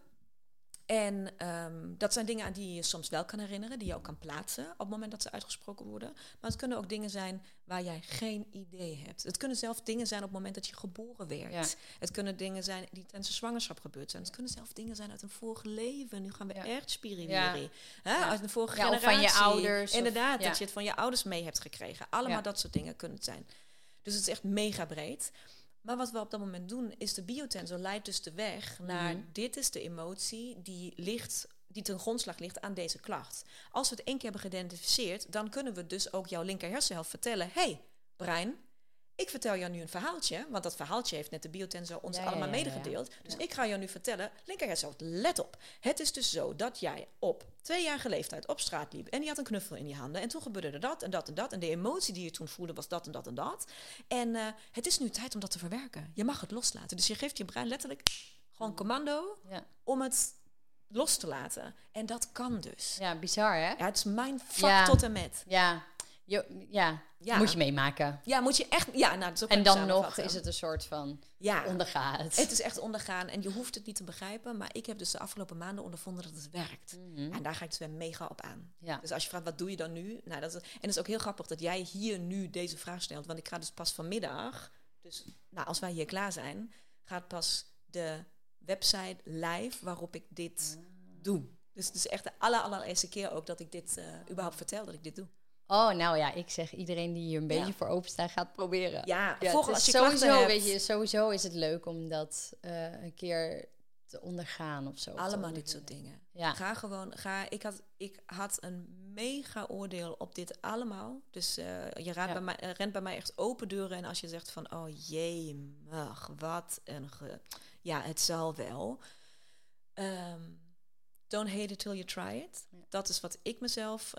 En ehm, dat zijn dingen aan die je je soms wel kan herinneren, die je ook kan plaatsen op het moment dat ze uitgesproken worden. Maar het kunnen ook dingen zijn waar jij geen idee hebt. Het kunnen zelf dingen zijn op het moment dat je geboren werd. Ja. Het kunnen dingen zijn die tijdens de zwangerschap gebeurd zijn. Het kunnen zelf dingen zijn uit een vorig leven. Nu gaan we Ja. echt spiriwiri. Ja. Uit een vorige Ja, of generatie. van je ouders, Inderdaad, dat je het van je ouders mee hebt gekregen. Allemaal dat soort dingen kunnen het zijn. Dus het is echt mega breed. Maar wat we op dat moment doen, is de biotensor leidt dus de weg naar Mhm. dit is de emotie die ligt, die ten grondslag ligt aan deze klacht. Als we het één keer hebben geïdentificeerd, dan kunnen we dus ook jouw linker hersenhelft vertellen: hey, brein, ik vertel jou nu een verhaaltje, want dat verhaaltje heeft net de biotensor ons Ja, allemaal ja, ja, ja. medegedeeld. Dus ik ga jou nu vertellen, linker hersenhelft, let op. Het is dus zo dat jij op tweejarige leeftijd op straat liep en je had een knuffel in je handen en toen gebeurde er dat en dat en dat en de emotie die je toen voelde was dat en dat en dat. En eh, het is nu tijd om dat te verwerken. Je mag het loslaten. Dus je geeft je brein letterlijk gewoon commando Ja. om het los te laten. En dat kan dus. ja, bizar hè? Ja, het is mindfuck Ja. tot en met. Ja, je, ja. Ja. moet je meemaken. Ja, moet je echt... Ja, nou, dat is ook En dan nog is het een soort van Ja, onderga het. is echt ondergaan en je hoeft het niet te begrijpen. Maar ik heb dus de afgelopen maanden ondervonden dat het werkt. Mhm. En daar ga ik dus weer mega op aan. Ja. Dus als je vraagt, wat doe je dan nu? Nou, dat is, en het is ook heel grappig dat jij hier nu deze vraag stelt. Want ik ga dus pas vanmiddag, dus nou, als wij hier klaar zijn, gaat pas de website live waarop ik dit Ah. doe. Dus het is echt de aller, allereerste keer ook dat ik dit eh, überhaupt vertel, dat ik dit doe. Oh, nou ja, ik zeg iedereen die hier een beetje Ja. voor openstaat, gaat proberen. Ja, Ja, volg het als is je sowieso, hebt. weet je, sowieso is het leuk om dat eh, een keer te ondergaan of zo. Allemaal dit soort dingen. Ja. Ga gewoon, ga. Ik had, ik had een mega oordeel op dit allemaal. Dus eh, je Ja. bij mij, eh, rent bij mij echt open deuren. En als je zegt van, oh jee, wat een ge... Ja, het zal wel. Ehm, don't hate it till you try it. Ja. Dat is wat ik mezelf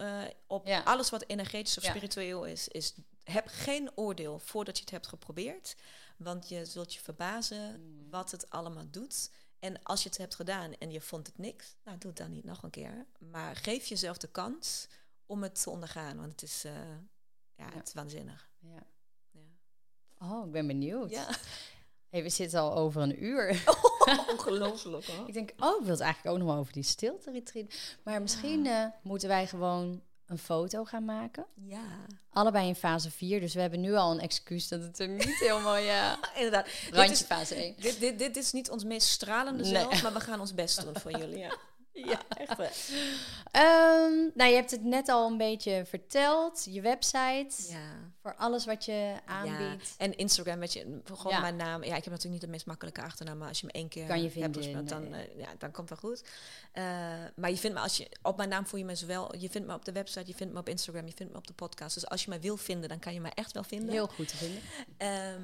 op Ja. alles wat energetisch of Ja. spiritueel is, is heb geen oordeel voordat je het hebt geprobeerd. Want je zult je verbazen Mm. wat het allemaal doet. En als je het hebt gedaan en je vond het niks, nou doe het dan niet nog een keer. Maar geef jezelf de kans om het te ondergaan. Want het is, eh, ja, het is waanzinnig. Ja. Ja. Oh, ik ben benieuwd. ja. Hey, we zitten al over een uur. *laughs* *laughs* Ongelooflijk hoor. ik denk, oh, ik wil het eigenlijk ook nog wel over die stilte retreat. Maar misschien eh, moeten wij gewoon een foto gaan maken. Ja, Allebei in fase 4. Dus we hebben nu al een excuus dat het er niet helemaal, ja, *laughs* inderdaad. Dit randje is, fase 1. dit, dit, dit is niet ons meest stralende Nee. zelf, maar we gaan ons best doen voor jullie. Ja. *laughs* ja, *laughs* echt. Ehm, nou, je hebt het net al een beetje verteld. Je website. Ja. Voor alles wat je aanbiedt. En Instagram, weet je, gewoon Ja. mijn naam. Ja, ik heb natuurlijk niet de meest makkelijke achternaam, maar als je me één keer Kan je hebt dan, nee. eh, ja, dan komt het wel goed. Eh, maar je vindt me als je op mijn naam voel je me zowel. Je vindt me op de website, je vindt me op Instagram, je vindt me op de podcast. Dus als je mij wil vinden, dan kan je mij echt wel vinden. Heel goed te vinden. Ehm,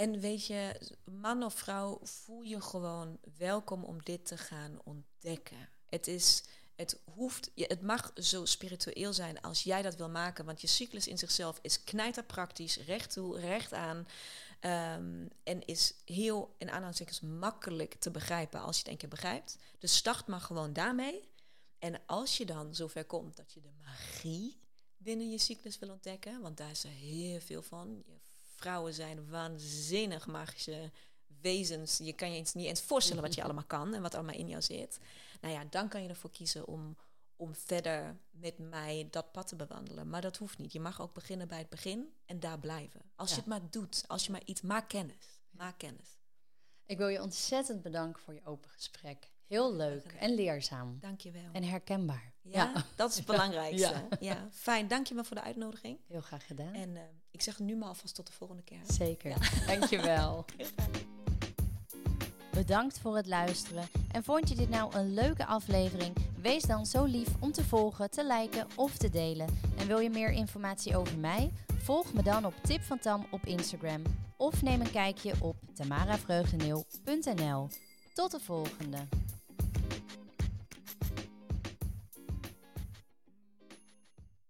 en weet je, man of vrouw, voel je gewoon welkom om dit te gaan ontdekken. Het is, het hoeft, het mag zo spiritueel zijn als jij dat wil maken, want je cyclus in zichzelf is knijterpraktisch, recht toe, recht aan. ehm, en is heel, in aanhalingstekens, makkelijk te begrijpen als je het een keer begrijpt. Dus start maar gewoon daarmee. En als je dan zover komt dat je de magie binnen je cyclus wil ontdekken, want daar is er heel veel van. Je vrouwen zijn waanzinnig magische wezens. Je kan je eens niet eens voorstellen wat je allemaal kan en wat allemaal in jou zit. Nou ja, dan kan je ervoor kiezen om, om verder met mij dat pad te bewandelen. Maar dat hoeft niet. Je mag ook beginnen bij het begin en daar blijven. Als Ja. je het maar doet, als je maar iets, maak kennis. Maak kennis. Ik wil je ontzettend bedanken voor je open gesprek. Heel leuk en leerzaam. Dankjewel. En herkenbaar. Ja, dat is het belangrijkste. Ja. Ja. fijn. Dank je wel voor de uitnodiging. Heel graag gedaan. En eh, ik zeg nu maar alvast tot de volgende keer. Zeker. Dankjewel. *laughs* Bedankt voor het luisteren. En vond je dit nou een leuke aflevering? Wees dan zo lief om te volgen, te liken of te delen. En wil je meer informatie over mij? Volg me dan op Tip van Tam op Instagram. Of neem een kijkje op tamaravreugdeneel.nl. Tot de volgende.